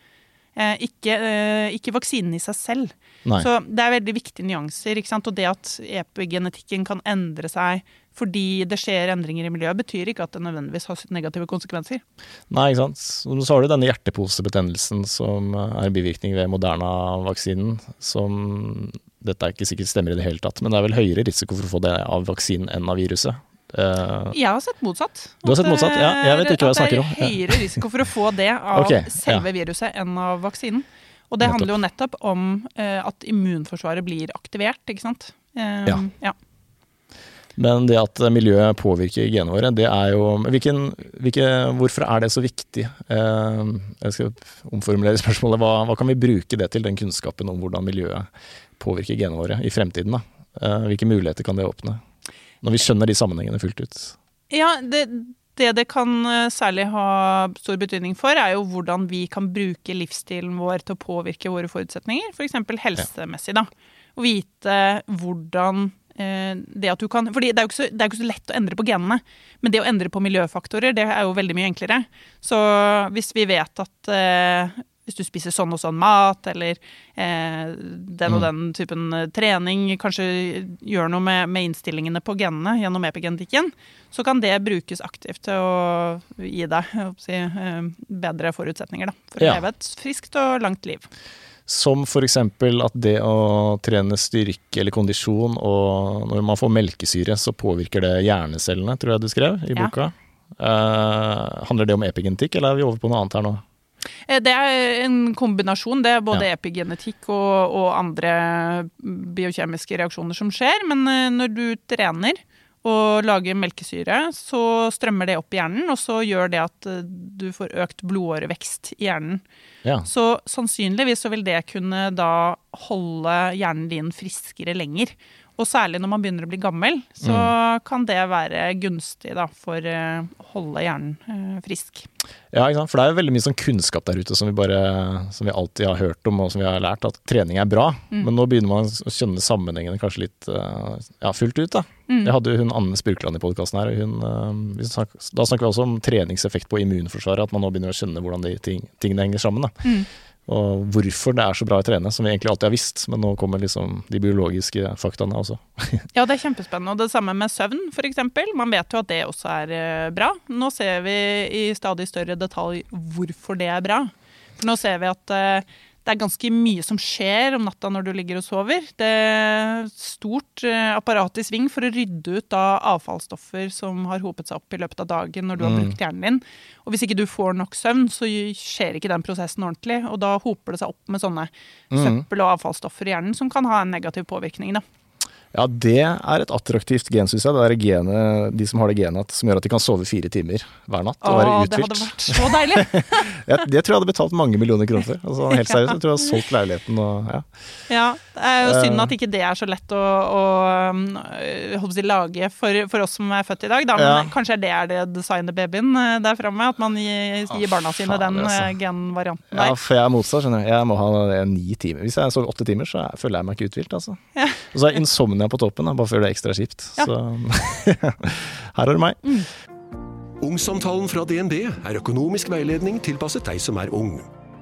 Eh, ikke, eh, ikke vaksinen i seg selv. Nei. Så det er veldig viktige nyanser. ikke sant? Og det at epigenetikken kan endre seg fordi det skjer endringer i miljøet, betyr ikke at det nødvendigvis har negative konsekvenser. Nei, ikke sant. Og Så har du denne hjerteposebetennelsen som er en bivirkning ved Moderna-vaksinen. Som Dette er ikke sikkert stemmer i det hele tatt, men det er vel høyere risiko for å få det av vaksinen enn av viruset. Eh, Jeg har sett motsatt. Du har sett motsatt? Ja, jeg vet det- ikke hva jeg snakker om. Det er høyere risiko for å få det av Ok, ja. selve viruset enn av vaksinen. Og det Nettopp. handler jo nettopp om uh, at immunforsvaret blir aktivert, ikke sant. Uh, Ja. ja. Men det at miljøet påvirker genene våre, det er jo hvilken, hvilke, Hvorfor er det så viktig? Eh, jeg skal omformulere spørsmålet. Hva, hva kan vi bruke det til, den kunnskapen om hvordan miljøet påvirker genene våre i fremtiden? Da? Eh, hvilke muligheter kan det åpne? Når vi skjønner de sammenhengene fullt ut. Ja, det, det det kan eh, særlig ha stor betydning for, er jo hvordan vi kan bruke livsstilen vår til å påvirke våre forutsetninger. F.eks. For helsemessig, da. Å vite hvordan eh, det at du kan fordi det er, jo ikke så, det er jo ikke så lett å endre på genene, men det å endre på miljøfaktorer det er jo veldig mye enklere. Så hvis vi vet at eh, hvis du spiser sånn og sånn mat, eller eh, den og den typen eh, trening kanskje gjør noe med, med innstillingene på genene gjennom epigenetikken, så kan det brukes aktivt til å gi deg si, eh, bedre forutsetninger da, for Ja. å leve et friskt og langt liv. Som f.eks. at det å trene styrke eller kondisjon, og når man får melkesyre, så påvirker det hjernecellene, tror jeg du skrev i Ja. boka. Eh, handler det om epigenetikk, eller er vi over på noe annet her nå? Eh, Det er en kombinasjon. Det er både Ja. epigenetikk og, og andre biokjemiske reaksjoner som skjer. Men eh, når du trener og lager melkesyre, så strømmer det opp i hjernen, og så gjør det at eh, du får økt blodårevekst i hjernen. Ja. Så sannsynligvis så vil det kunne da holde hjernen din friskere lenger. Og særlig når man begynner å bli gammel, så kan det være gunstig da, for eh, å holde hjernen eh, frisk. Ja? For det er jo veldig mye sånn kunnskap der ute som vi, bare, som vi alltid har hørt om og som vi har lært, at trening er bra. Mm. Men nå begynner man å skjønne sammenhengene kanskje litt eh, ja, fullt ut. da. Mm. Jeg hadde jo hun Anne Spurkland i podkasten her. og Hun, snak, da snakker vi også om treningseffekt på immunforsvaret. At man nå begynner å skjønne hvordan de ting, tingene henger sammen. da. Og hvorfor det er så bra å trene, som vi egentlig alltid har visst. Men nå kommer liksom de biologiske faktaene også. Ja, det er kjempespennende. Og det samme med søvn, f.eks. Man vet jo at det også er eh, bra. Nå ser vi i stadig større detalj hvorfor det er bra. For nå ser vi at eh, det er ganske mye som skjer om natta når du ligger og sover. Det er stort eh, apparat i sving for å rydde ut av avfallsstoffer som har hopet seg opp i løpet av dagen når du har Mm. brukt hjernen din. Og hvis ikke du får nok søvn, så skjer ikke den prosessen ordentlig. Og da hoper det seg opp med sånne Mm. søppel og avfallsstoffer i hjernen som kan ha en negativ påvirkning. da. Ja, det er et attraktivt gen, syns jeg. Det er genet, de som har det genet som gjør at de kan sove fire timer hver natt og være Åh, det hadde vært så deilig! Jeg, det tror jeg hadde betalt mange millioner kroner for. Altså, helt seriøst, jeg tror jeg hadde solgt leiligheten og ja. Ja, Det er jo synd Eh. at ikke det er så lett å, å um, jeg å si, lage for, for oss som er født i dag. Da. Men Ja. kanskje det er det designet babyen eh, der framme? At man gir, gir barna sine faen, den altså. eh, genvarianten ja, for jeg er motsatt, skjønner du. Jeg må ha ni timer. Hvis jeg sover åtte timer, så er- føler jeg meg ikke uthvilt, altså. Ja. Og så er insomnia på toppen, da, bare for å gjøre det ekstra kjipt. Ja. Så her har du meg. Ungsamtalen fra DNB er økonomisk veiledning tilpasset deg som er ung.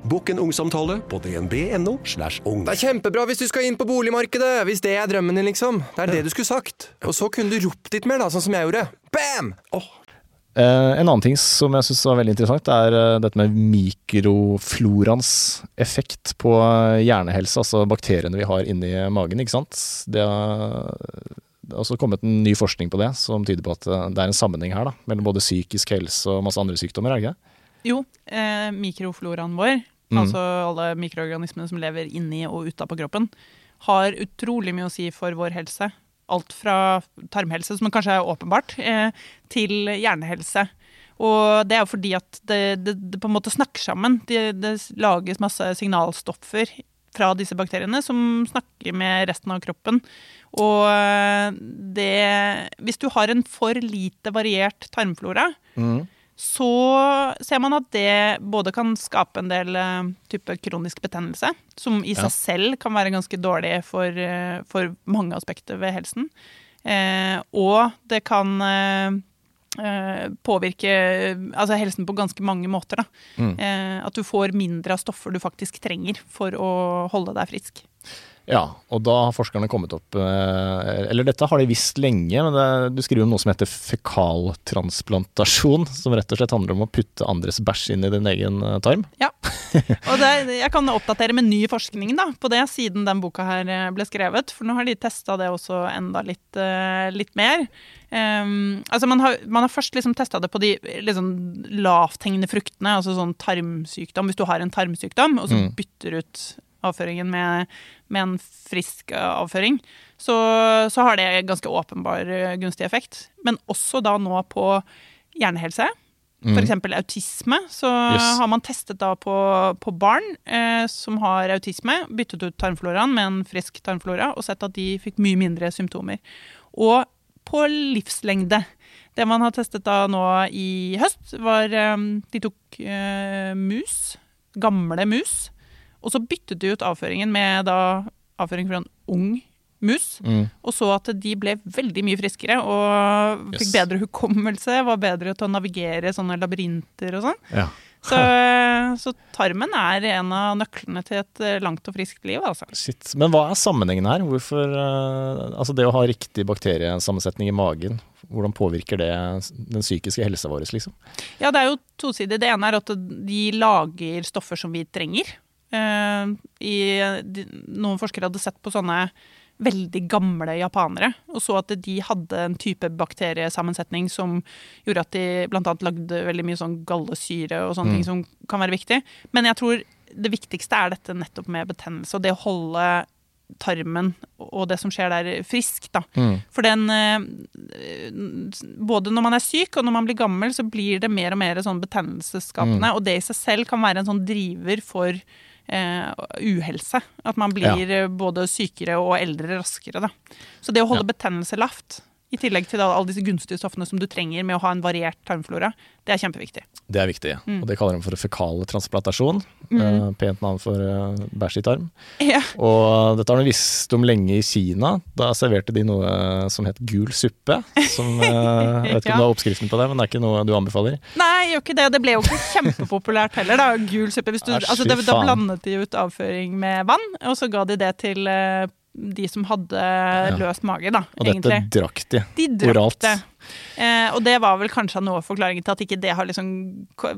Bokk en ungsamtale på dnb.no. slash ung. Det er kjempebra hvis du skal inn på boligmarkedet, hvis det er drømmen din, liksom. Det er det du skulle sagt. Og så kunne du ropt litt mer, da, sånn som jeg gjorde. Bam! Åh, Eh, en annen ting som jeg syns var veldig interessant, er eh, dette med mikroflorans effekt på eh, hjernehelse, altså bakteriene vi har inni magen. ikke sant? Det har, også kommet en ny forskning på det, som tyder på at eh, det er en sammenheng her da, mellom både psykisk helse og masse andre sykdommer. er det ikke det? Jo, eh, mikrofloraen vår, Mm. altså alle mikroorganismene som lever inni og utapå kroppen, har utrolig mye å si for vår helse. Alt fra tarmhelse, som kanskje er åpenbart, eh, til hjernehelse. Og det er jo fordi at det, det, det på en måte snakker sammen. Det, det lages masse signalstoffer fra disse bakteriene som snakker med resten av kroppen. Og eh, det Hvis du har en for lite variert tarmflora, så ser man at det både kan skape en del eh, type kronisk betennelse, som i Ja. seg selv kan være ganske dårlig for, eh, for mange aspekter ved helsen. Eh, og det kan eh, eh, påvirke altså helsen på ganske mange måter. Mm. Eh, at du får mindre av stoffer du faktisk trenger for å holde deg frisk. Ja, og da har forskerne kommet opp eh, Eller dette har de visst lenge, men det, du skriver om noe som heter fekaltransplantasjon. Som rett og slett handler om å putte andres bæsj inn i din egen tarm. Ja, Og det, jeg kan oppdatere med ny forskning da, på det siden den boka her eh, ble skrevet, for nå har de testa det også enda litt, eh, litt mer. Um, altså man, har, man har først liksom testa det på de liksom, lavthengende fruktene, altså sånn tarmsykdom. Hvis du har en tarmsykdom, og så Mm. bytter ut avføringen med, med en frisk eh, avføring, så, så har det ganske åpenbar eh, gunstig effekt. Men også da nå på hjernehelse. For eksempel autisme, så Yes. har man testet da på, på barn eh, som har autisme, byttet ut tarmfloraen med en frisk tarmflora, og sett at de fikk mye mindre symptomer. Og på livslengde. Det man har testet da nå i høst, var eh, De tok eh, mus, gamle mus, og så byttet de ut avføringen med da avføring fra en ung mus. Mm. Og så at de ble veldig mye friskere og fikk Yes. bedre hukommelse. Var bedre til å navigere sånne labyrinter og sånn. Ja. Så, så tarmen er en av nøklene til et eh, langt og friskt liv, altså. Shit. Men hva er sammenhengen her? Hvorfor, eh, altså det å ha riktig bakteriesammensetning i magen, hvordan påvirker det den psykiske helsa vår, liksom? Ja, det er jo tosidig. Det ene er at de lager stoffer som vi trenger. Eh, i, noen forskere hadde sett på sånne veldig gamle japanere, og så at de hadde en type bakteriesammensetning som gjorde at de annet lagde veldig mye sånn gallesyre og sånne Mm. ting som kan være viktig. Men jeg tror det viktigste er dette nettopp med betennelse, og det å holde tarmen og det som skjer der, frisk, da. Mm. For den eh, Både når man er syk og når man blir gammel, så blir det mer og mer sånn betennelsesskapende. Og det i seg selv kan være en sånn driver for eh, uhelse. At man blir ja. både sykere og eldre raskere. Da. Så det å holde betennelse lavt, i tillegg til alle disse gunstige stoffene som du trenger med å ha en variert tarmflora, det er kjempeviktig. Det er viktig. Mm. Og det kaller de for fekal-transplantasjon. Eh, pent navn for eh, bæsj i tarm. Ja. Og dette har de visst om lenge i Kina. Da serverte de noe som het gul suppe. Som, eh, jeg vet ikke Ja. om du har oppskriften på det, men det er ikke noe du anbefaler? Nei, gjør ikke det. Det ble jo ikke kjempepopulært heller. da, Gul suppe. Du, Asj, altså, det, da blandet de ut avføring med vann, og så ga de det til eh, de som hadde løst mage, da, Og dette egentlig. drakk de. De drakk oralt. det. Eh, og det var vel kanskje noe av forklaringen til at ikke det har liksom,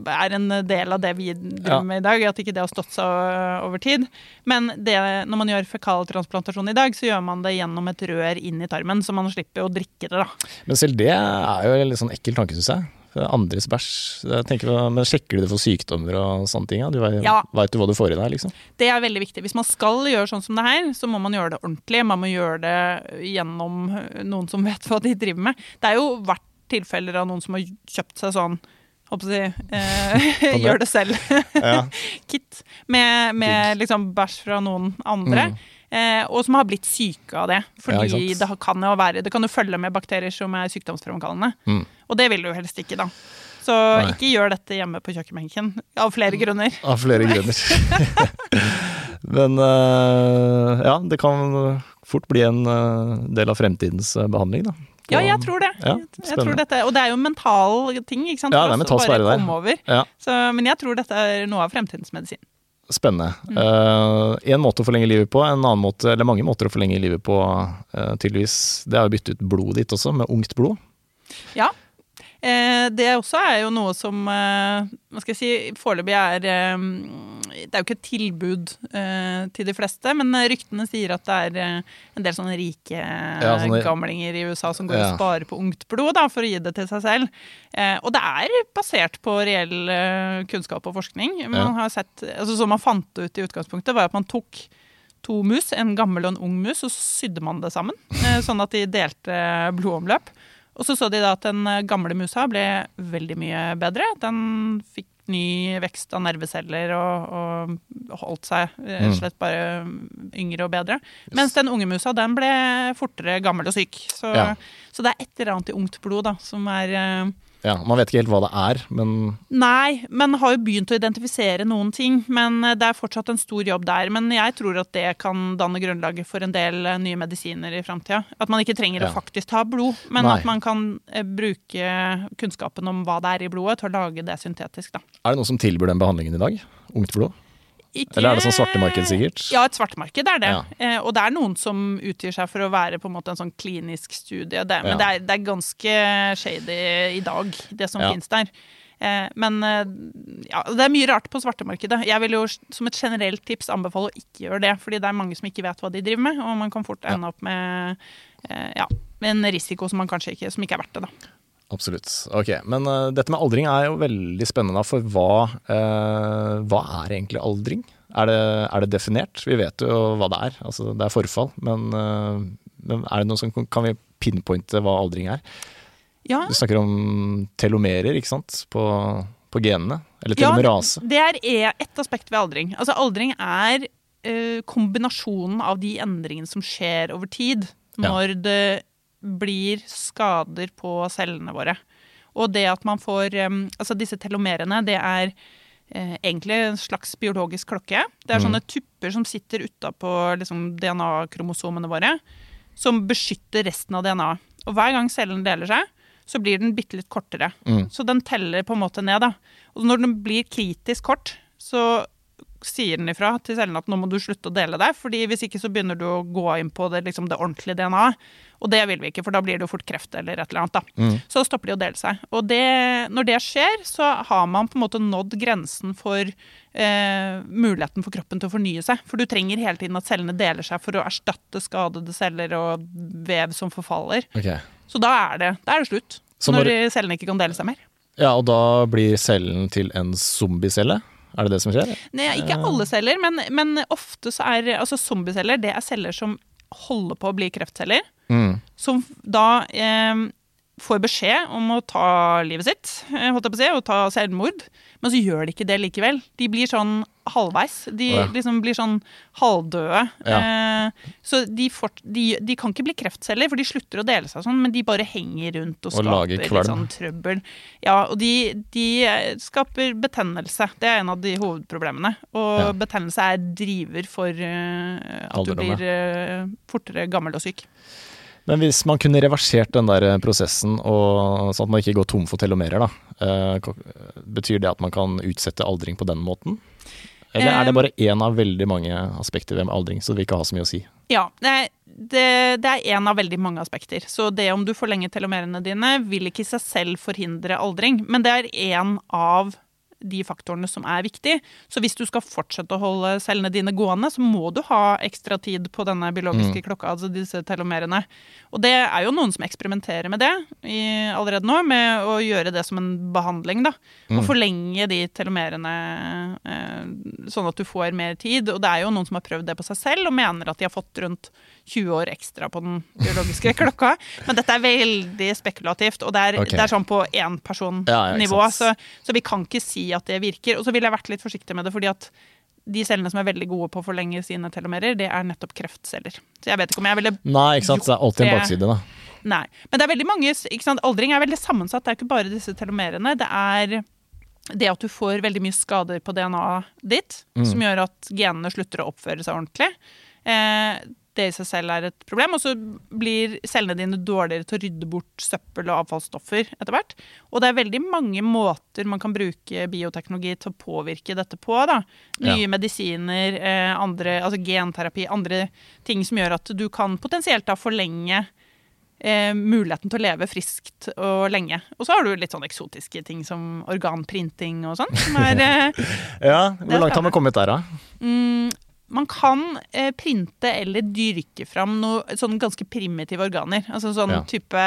er en del av det vi driver Ja. med i dag. At ikke det har stått seg over tid. Men det, når man gjør fekaltransplantasjon i dag, så gjør man det gjennom et rør inn i tarmen, så man slipper å drikke det. da. Men selv det er jo en litt sånn ekkel tanke, syns jeg. Andres bæsj. Men sjekker du det for sykdommer og sånne ting? Ja? Du vet, Ja. vet du hva du får i deg, liksom? Det er veldig viktig. Hvis man skal gjøre sånn som det her, så må man gjøre det ordentlig. Man må gjøre det gjennom noen som vet hva de driver med. Det er jo vært tilfeller av noen som har kjøpt seg sånn Håper si eh, Gjør det selv-kit. Med med liksom bæsj fra noen andre. Mm. Eh, og som har blitt syke av det. Fordi ja, det kan jo være Det kan jo følge med bakterier som er sykdomsfremkallende. Mm. Og det vil du helst ikke, da. Så Nei. ikke gjør dette hjemme på kjøkkenbenken. Av flere grunner. Av flere grunner. Men eh, ja, det kan fort bli en eh, del av fremtidens eh, behandling, da. Ja, jeg tror det. Ja, jeg tror dette. Og det er jo en mental ting, ikke sant? Ja, det er mental sfære der. over. Ja, Så, men jeg tror dette er noe av fremtidens medisin. spennende. Mm. Uh, en måte å forlenge livet på, en annen måte, eller mange måter å forlenge livet på, uh, tydeligvis, det er å bytte ut blodet ditt også, med ungt blod. Ja. Eh, det også er jo noe som eh, hva skal jeg si, foreløpig er eh, Det er jo ikke et tilbud til de fleste, men ryktene sier at det er en del sånne rike Ja, sånne- gamlinger i USA som går Ja. og sparer på ungt blod da, for å gi det til seg selv. Eh, og det er basert på reell kunnskap og forskning. Man har sett, altså Som man fant ut i utgangspunktet, var at man tok to mus, en gammel og en ung mus, og så sydde man det sammen. Sånn at de delte blodomløp. Og så så de da at den eh, gamle musa ble veldig mye bedre. Den fikk ny vekst av nerveceller og, og holdt seg eh, rett og Mm. slett bare yngre og bedre. Mens den unge musa den ble fortere gammel og syk. Så, Ja. så det er et eller annet i ungt blod da, som er eh, Ja, Man vet ikke helt hva det er, men Nei, men har jo begynt å identifisere noen ting. Men eh, det er fortsatt en stor jobb der. Men jeg tror at det kan danne grunnlaget for en del eh, nye medisiner i framtida. At man ikke trenger Ja. å faktisk ta blod, men Nei. at man kan eh, bruke kunnskapen om hva det er i blodet, til å lage det syntetisk. Da. er det noen som tilbyr den behandlingen i dag? Ungt blod? Ikke- Eller er det sånn svartemarked, sikkert? Ja, et svartmarked er det. Ja. Eh, og det er noen som utgir seg for å være på en måte en sånn klinisk studie. Det, men Ja. det er, det er ganske shady i dag, det som Ja. finnes der. Eh, men eh, ja, det er mye rart på svartemarkedet. Jeg vil jo som et generelt tips anbefale å ikke gjøre det, fordi det er mange som ikke vet hva de driver med, og man kan fort ende opp med, ja, en risiko som, man kanskje ikke, som ikke er verdt det. da. Absolutt. Ok, Men uh, dette med aldring er jo veldig spennende, for hva, uh, hva er egentlig aldring? Er det, er det definert? Vi vet jo hva det er, altså det er forfall. Men, uh, men er det noe som kan vi pinpointe hva aldring er? Ja, Du snakker om telomerer, ikke sant, på, på genene? Eller Ja, telomerase? Det er e- ett aspekt ved aldring. Altså Aldring er kombinasjonen av de endringene som skjer over tid. Ja. Når det blir skader på cellene våre. Og det at man får Altså disse telomerene, det er eh, egentlig en slags biologisk klokke. Det er sånne tupper som sitter utapå liksom, DNA-kromosomene våre, som beskytter resten av DNA-et. Og hver gang cellen deler seg, så blir den bitte litt kortere. Så den teller på en måte ned, da. Og når den blir kritisk kort, så sier den ifra til cellen at nå må du slutte å dele deg, fordi hvis ikke så begynner du å gå inn på det, liksom det ordentlige DNA-et. Og det vil vi ikke, for da blir det jo fort kreft eller et eller annet. da. Så stopper de å dele seg. Og det, når det skjer, så har man på en måte nådd grensen for eh, muligheten for kroppen til å fornye seg. For du trenger hele tiden at cellene deler seg for å erstatte skadede celler og vev som forfaller. Okay. Så da er det, da er det slutt. Så når, når- cellene ikke kan dele seg mer. Ja, og da blir cellen til en zombiecelle? Er det det som skjer? Nei, ikke alle celler, men, men ofte så er altså zombieceller det er celler som holder på å bli kreftceller. Mm. Som da eh, får beskjed om å ta livet sitt, eh, holdt jeg på å si, og ta selvmord. Men så gjør de ikke det likevel. De blir sånn halvveis. De ja. liksom blir sånn halvdøde. Ja. Eh, så de, fort, de, de kan ikke bli kreftceller, for de slutter å dele seg sånn, men de bare henger rundt og, Og skaper litt sånn trøbbel. Ja, og de, de skaper betennelse. Det er en av de hovedproblemene. Og Ja. betennelse er driver for uh, at du blir uh, fortere gammel og syk. Men hvis man kunne reversert den der prosessen, og, sånn at man ikke går tom for telomerer, da, eh, betyr det at man kan utsette aldring på den måten? Eller er det Um, bare én av veldig mange aspekter ved aldring, så det vil ikke ha så mye å si? Ja, det, det, er en av veldig mange aspekter. Så det om du forlenger telomerene dine, vil ikke i seg selv forhindre aldring, men det er en av de faktorene som er viktige. Så hvis du skal fortsette å holde cellene dine gående, så må du ha ekstra tid på denne biologiske klokka, altså disse telomerene. Og det er jo noen som eksperimenterer med det i, allerede nå, med å gjøre det som en behandling, da. Og forlenge de telomerene eh, sånn at du får mer tid. Og det er jo noen som har prøvd det på seg selv, og mener at de har fått rundt 20 år ekstra på den biologiske klokka. Men dette er veldig spekulativt, og det er, okay. det er sånn på Ja, ja, énpersonnivå. så, så vi kan ikke si at det virker. Og så ville jeg vært litt forsiktig med det, fordi at de cellene som er veldig gode på å forlenge sine telomerer, det er nettopp kreftceller. Så jeg vet ikke om jeg ville Nei, ikke sant. Det er alltid en bakside, da. Nei. Men det er veldig mange ikke sant? Aldring er veldig sammensatt. Det er ikke bare disse telomerene. Det er det at du får veldig mye skader på DNA-et ditt, som gjør at genene slutter å oppføre seg ordentlig. Eh, det i seg selv er et problem. Og så blir cellene dine dårligere til å rydde bort søppel og avfallsstoffer etter hvert. Og det er veldig mange måter man kan bruke bioteknologi til å påvirke dette på. Da. Nye Ja. medisiner, eh, andre, altså genterapi, andre ting som gjør at du kan potensielt da forlenge eh, muligheten til å leve friskt og lenge. Og så har du litt sånn eksotiske ting som organprinting og sånn. Eh, Ja, Hvor langt har vi kommet der, da? mm, man kan eh, printe eller dyrke fram noe sånn ganske primitive organer. Altså sånn Ja. type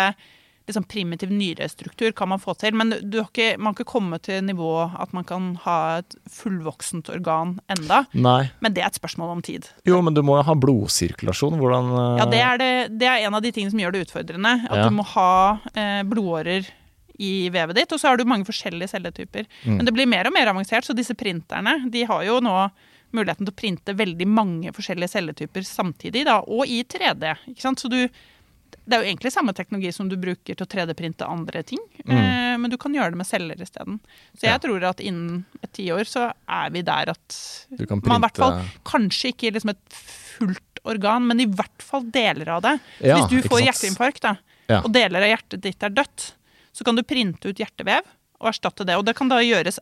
sånn primitiv nyrestruktur kan man få til. Men du har ikke, man har ikke kommet til nivå at man kan ha et fullvoksent organ enda. Nei. Men det er et spørsmål om tid. Jo, men du må jo ha blodsirkulasjon. Hvordan eh, Ja, det er, det, det er en av de tingene som gjør det utfordrende. At Ja. du må ha eh, blodårer i vevet ditt. Og så har du mange forskjellige celletyper. Mm. Men det blir mer og mer avansert, så disse printerne de har jo nå muligheten til å printe veldig mange forskjellige celletyper samtidig, da, og i 3D. Ikke sant? Så du, det er jo egentlig samme teknologi som du bruker til å 3D-printe andre ting, eh, men du kan gjøre det med celler isteden. Så jeg Mm. Ja. tror at innen et tiår så er vi der at man i hvert fall kanskje ikke liksom et fullt organ, men i hvert fall deler av det. Ja, hvis du får hjerteinfarkt, da, Ja. og deler av hjertet ditt er dødt, så kan du printe ut hjertevev og erstatte det. Og det kan da gjøres?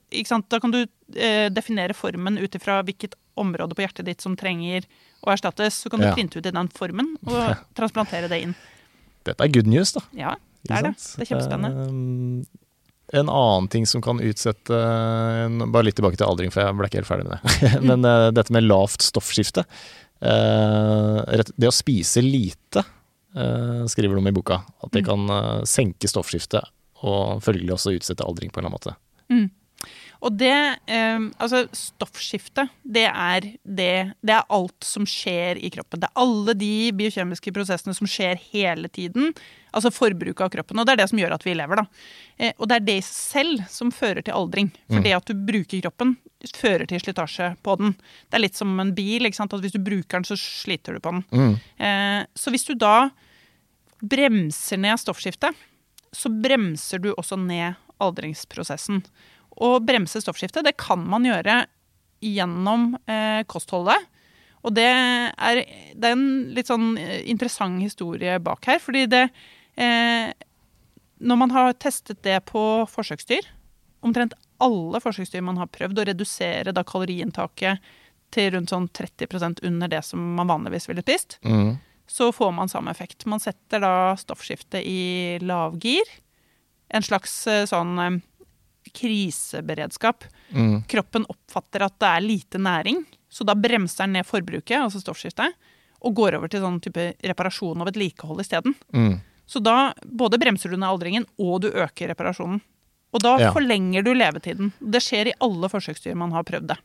Da kan du eh, definere formen ut ifra hvilket område på hjertet ditt som trenger å erstattes. Så kan du Ja. printe ut i den formen og transplantere det inn. Dette er good news, da. Ja, det er det. Det er kjempespennende. Um, en annen ting som kan utsette Bare litt tilbake til aldring, for jeg ble ikke helt ferdig med det. Men uh, dette med lavt stoffskifte. Uh, det å spise lite, uh, skriver de i boka, at det Mm. kan senke stoffskiftet og følgelig også utsette aldring på en eller annen måte. Og det eh, Altså, stoffskifte, det er det Det er alt som skjer i kroppen. Det er alle de biokjemiske prosessene som skjer hele tiden. Altså forbruket av kroppen. Og det er det som gjør at vi lever, da. Eh, og det er det i seg selv som fører til aldring. For det at du bruker kroppen, fører til slitasje på den. Det er litt som en bil. ikke sant? At hvis du bruker den, så sliter du på den. Eh, så hvis du da bremser ned stoffskiftet, så bremser du også ned aldringsprosessen. Og bremse stoffskiftet, det kan man gjøre gjennom eh, kostholdet. Og det er, det er, en litt sånn eh, interessant historie bak her. Fordi det eh, Når man har testet det på forsøksdyr, omtrent alle forsøksdyr man har prøvd å redusere da kaloriinntaket til rundt sånn 30% under det som man vanligvis ville spist, Mm. Så får man samme effekt. Man setter da stoffskiftet i lavgir. En slags eh, sånn eh, kriseberedskap. Mm. Kroppen oppfatter at det er lite næring, så da bremser den ned forbruket, altså stoffskiftet, og går over til sånn type reparasjon og vedlikehold isteden. Mm. Så da både bremser du ned aldringen, og du øker reparasjonen. Og da Ja. forlenger du levetiden. Det skjer i alle forsøksdyr man har prøvd det.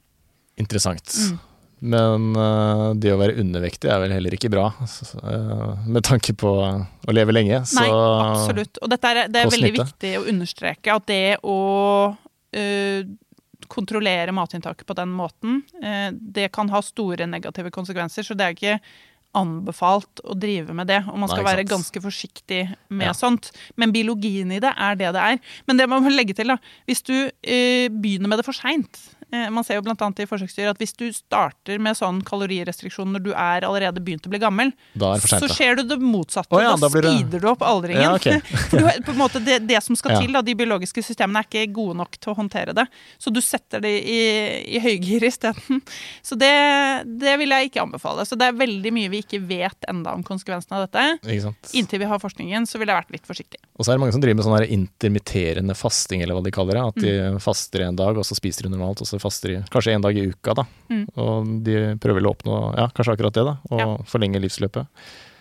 Interessant. Mm. Men eh, det å være undervektig er vel heller ikke bra, eh, med tanke på å leve lenge. Så Nei, absolutt. Og er, det er veldig viktig å understreke at det å øh, kontrollere matinntaket på den måten, eh, det kan ha store negative konsekvenser. Så det er ikke anbefalt å drive med det. Og man skal Nei, være ganske forsiktig med Ja. sånt. Men biologien i det er det det er. Men det man må legge til, da, hvis du eh, begynner med det for seint Man ser jo annet i forsøksdyr at hvis du starter med sånn kalorirestriksjon når du er allerede begynt å bli gammel, da er det så skjer det det motsatte. Oh, ja, da da blir det- speeder du opp aldringen. Ja, okay. Du, på en måte, det, det som skal Ja. til, da, de biologiske systemene er ikke gode nok til å håndtere det. Så du setter det i, i høygir isteden. Så det, det vil jeg ikke anbefale. Så det er veldig mye vi ikke vet enda om konsekvensene av dette. Ikke sant? Inntil vi har forskningen, så ville jeg vært litt forsiktig. Og så er det mange som driver med sånn intermitterende fasting, eller hva de kaller det. At de Mm. faster en dag, og så spiser de normalt, og så faster i, kanskje en dag i uka, da. Mm. Og de prøver vel å oppnå ja, kanskje akkurat det, da. Og Ja. forlenge livsløpet.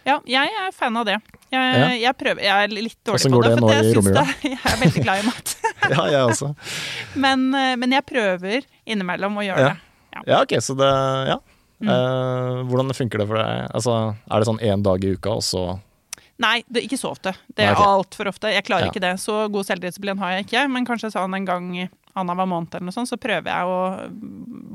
Ja, jeg er fan av det. Jeg, Ja. jeg prøver, jeg er litt dårlig Hvordan på det, det for det jeg, det, jeg er veldig glad i mat. Ja, jeg også. Men, eh, men jeg prøver innimellom å gjøre Ja. det. Ja, ok, så det Ja. Mm. Eh, hvordan funker det for deg? Altså, er det sånn én dag i uka, og så Nei, det, ikke så ofte. Det er okay. altfor ofte. Jeg klarer Ja. ikke det. Så god selvdisiplin har jeg ikke. Men kanskje sånn en gang annenhver måned eller noe sånt, så prøver jeg å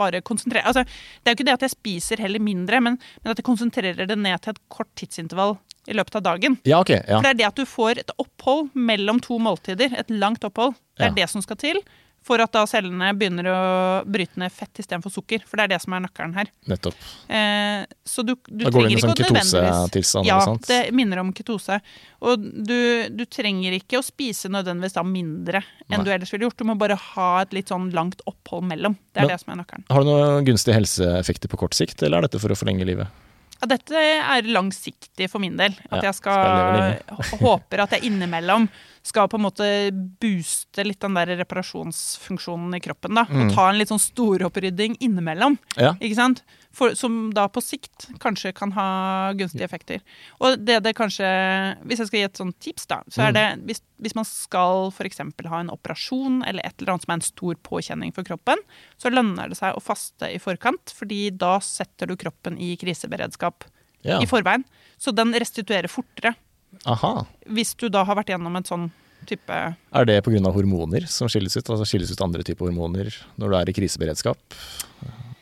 bare konsentrere Altså, det er jo ikke det at jeg spiser heller mindre, men, men at jeg konsentrerer det ned til et kort tidsintervall i løpet av dagen. Ja, ok. Ja. For det er det at du får et opphold mellom to måltider, et langt opphold, det er det som skal til. For at da cellene begynner å bryte ned fett istedenfor sukker. For det er det som er nøkkelen her. Nettopp. Eh, så du, du Da går det inn i sånn ketosetilstand Ja, sant? det minner om ketose. Og du, du trenger ikke å spise nødvendigvis da mindre enn Nei. du ellers ville gjort. Du må bare ha et litt sånn langt opphold mellom. Det er Men- det som er nøkkelen. Har du noen gunstige helseeffekter på kort sikt, eller er dette for å forlenge livet? Ja, dette er langsiktig for min del. At Ja, jeg skal skal, håper at jeg innimellom skal på en måte booste litt den der reparasjonsfunksjonen i kroppen. da, Mm. Og ta en litt sånn storopprydding innimellom. Ja. Ikke sant? For, som da på sikt kanskje kan ha gunstige effekter. Og det det kanskje Hvis jeg skal gi et sånt tips, da, så er det hvis, hvis man skal f.eks. ha en operasjon eller et eller annet som er en stor påkjenning for kroppen, så lønner det seg å faste i forkant, fordi da setter du kroppen i kriseberedskap ja. i forveien. Så den restituerer fortere. Aha. Hvis du da har vært gjennom et sånn type Er det pga. hormoner som skilles ut? Altså skilles ut andre typer hormoner når du er i kriseberedskap?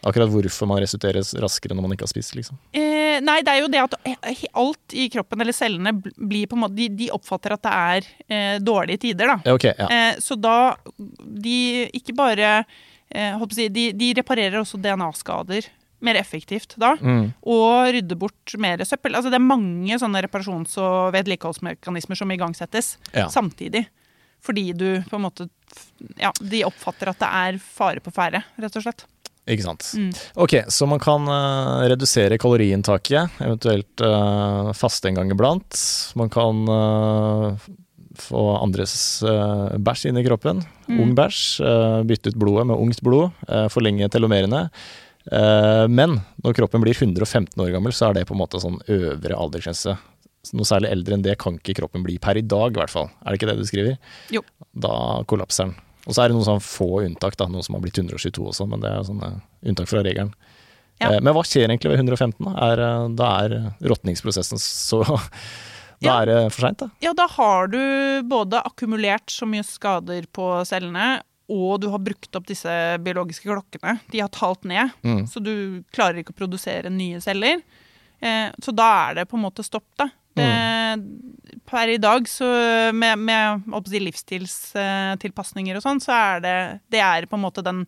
Akkurat hvorfor man restitueres raskere når man ikke har spist, liksom. eh, Nei, det er jo det at alt i kroppen, eller cellene, blir på en måte De, de oppfatter at det er eh, dårlige tider, da. Okay, ja. Eh, så da De ikke bare eh, si, de, de reparerer også DNA-skader mer effektivt da. Mm. Og rydde bort mer søppel. Altså det er mange sånne reparasjons- og vedlikeholdsmekanismer som igangsettes Ja. samtidig. Fordi du på en måte Ja, de oppfatter at det er fare på ferde, rett og slett. Ikke sant. Mm. Ok, så man kan uh, redusere kaloriinntaket, eventuelt uh, faste en gang iblant. Man kan uh, få andres uh, bæsj inn i kroppen. Mm. Ung bæsj. eh, bytte ut blodet med ungt blod. eh, forlenge telomerene. Eh, men når kroppen blir 115 år gammel, så er det på en måte sånn øvre aldersgrense. Noe særlig eldre enn det kan ikke kroppen bli per i dag, i hvert fall. Er det ikke det du skriver? Jo. Da kollapser den. Og så er det noen sånn få unntak, da, noen som har blitt 122 også, men det er sånne unntak fra regelen. Ja. Eh, Men hva skjer egentlig ved 115? Da er, eh, da er råtningsprosessen så Da Ja. er det for seint, da. Ja, da har du både akkumulert så mye skader på cellene, og du har brukt opp disse biologiske klokkene. De har talt ned, Mm. så du klarer ikke å produsere nye celler. Eh, så da er det på en måte stopp, da. Det, per i dag, så med, med si, livsstilstilpasninger og sånn, så er det Det er på en måte den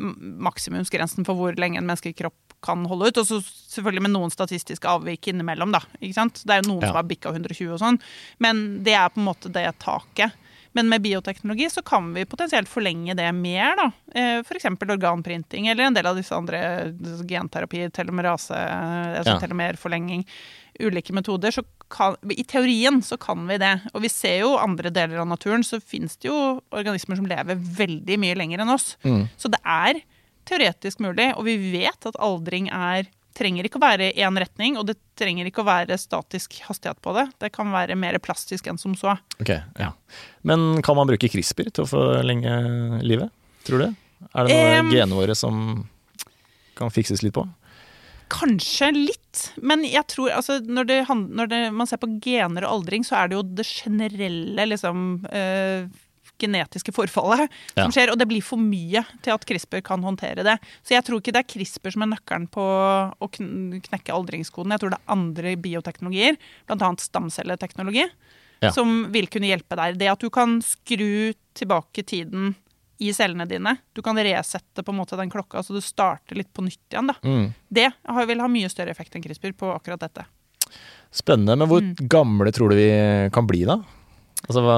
maksimumsgrensen for hvor lenge en menneskekropp kan holde ut. Og så selvfølgelig med noen statistiske avvik innimellom, da. Ikke sant? Det er jo noen Ja. som har bikka 120 og sånn, men det er på en måte det taket. Men med bioteknologi så kan vi potensielt forlenge det mer, da. Eh, F.eks. organprinting eller en del av disse andre genterapi, telomerase, altså Ja. telomerforlenging. Ulike metoder. Så kan, I teorien så kan vi det. Og vi ser jo andre deler av naturen, så fins det jo organismer som lever veldig mye lenger enn oss. Mm. Så det er teoretisk mulig, og vi vet at aldring er trenger ikke å være én retning, og det trenger ikke å være statisk hastighet på det. Det kan være mer plastisk enn som så. Ok, ja. Men kan man bruke CRISPR til å forlenge livet? Tror du? Er det noe um, genene våre som kan fikses litt på? Kanskje litt, men jeg tror altså når, det, når det, man ser på gener og aldring, så er det jo det generelle liksom eh, genetiske forfallet Ja. som skjer, og det blir for mye til at CRISPR kan håndtere det. Så jeg tror ikke det er CRISPR som er nøkkelen på å knekke aldringskoden. Jeg tror det er andre bioteknologier, bl.a. stamcelleteknologi, Ja. som vil kunne hjelpe der. Det at du kan skru tilbake tiden i cellene dine. Du kan resette på en måte den klokka, så du starter litt på nytt igjen. da. Mm. Det vil ha mye større effekt enn CRISPR på akkurat dette. Spennende. Men hvor Mm. gamle tror du vi kan bli, da? Altså, hva,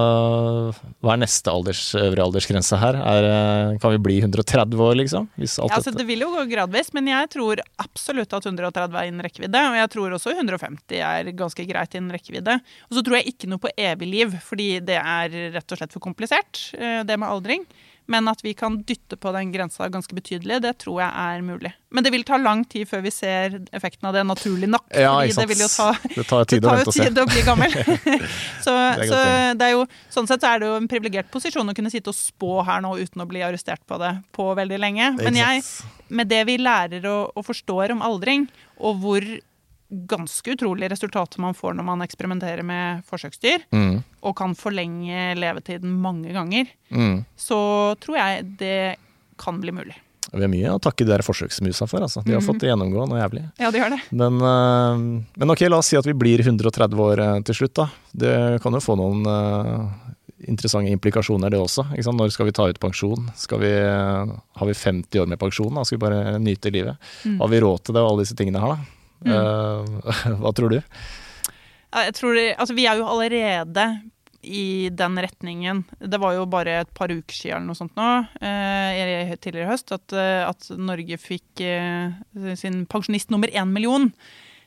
hva er neste alders, øvre aldersgrense her? Er, eh, kan vi bli 130 år, liksom? Ja, altså, det vil jo gå gradvis, men jeg tror absolutt at 130 er innen rekkevidde. Og jeg tror også 150 er ganske greit innen rekkevidde. Og så tror jeg ikke noe på evig liv, fordi det er rett og slett for komplisert, eh, det med aldring. Men at vi kan dytte på den grensa ganske betydelig, det tror jeg er mulig. Men det vil ta lang tid før vi ser effekten av det, naturlig nok. Ja, ikke sant. det vil jo ta Det tar Det tid det tar jo tid å bli gammel. så Det så det er jo, sånn sett så er det jo en privilegert posisjon å kunne sitte og spå her nå uten å bli arrestert på det på veldig lenge. Men jeg, med det vi lærer og, og forstår om aldring, og hvor ganske utrolige resultater man får når man eksperimenterer med forsøksdyr, Mm. og kan forlenge levetiden mange ganger, Mm. så tror jeg det kan bli mulig. Vi har mye å takke de der forsøksmusa for, altså. De har Mhm. fått det gjennomgå noe jævlig. Ja, de har det. Men, eh, men ok, la oss si at vi blir 130 år eh, til slutt, da. Det kan jo få noen eh, interessante implikasjoner, det også. Når skal vi ta ut pensjon? Vi, har vi 50 år med pensjon? Da skal vi bare nyte livet? Mm. Har vi råd til det og alle disse tingene her, da? Eh, hva tror du? Jeg tror det, altså Vi er jo allerede i den retningen. Det var jo bare et par uker siden eller noe sånt nå, eh, tidligere i høst, at, eh, at Norge fikk eh, sin pensjonist nummer én million.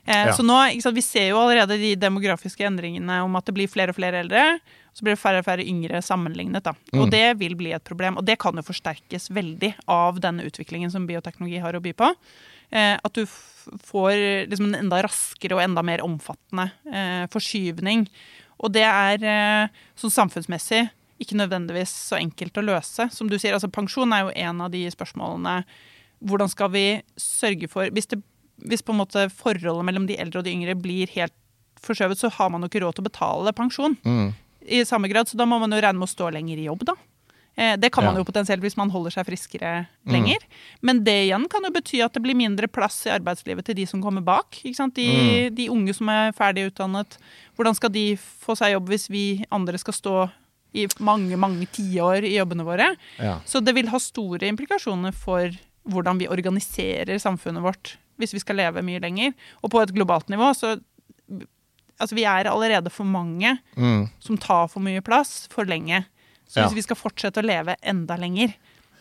Eh, Ja. Så nå, ikke sant, Vi ser jo allerede de demografiske endringene om at det blir flere og flere eldre. Så blir det færre og færre yngre sammenlignet. da. Og Mm. det vil bli et problem. Og det kan jo forsterkes veldig av denne utviklingen som bioteknologi har å by på. Eh, at du får liksom en enda raskere og enda mer omfattende eh, forskyvning. Og det er eh, sånn samfunnsmessig ikke nødvendigvis så enkelt å løse. Som du sier, altså Pensjon er jo en av de spørsmålene. Hvordan skal vi sørge for Hvis, det, hvis på en måte forholdet mellom de eldre og de yngre blir helt forskjøvet, så har man jo ikke råd til å betale pensjon Mm. i samme grad, så da må man jo regne med å stå lenger i jobb, da. Eh, Det kan man jo potensielt hvis man holder seg friskere lenger. Men det igjen kan jo bety at det blir mindre plass i arbeidslivet til de som kommer bak. De, de unge som er ferdig utdannet. Hvordan skal de få seg jobb hvis vi andre skal stå i mange, mange tiår i jobbene våre? Ja. Så det vil ha store implikasjoner for hvordan vi organiserer samfunnet vårt hvis vi skal leve mye lenger. Og på et globalt nivå så Altså, vi er allerede for mange Mm. som tar for mye plass for lenge. Så Ja. hvis vi skal fortsette å leve enda lenger,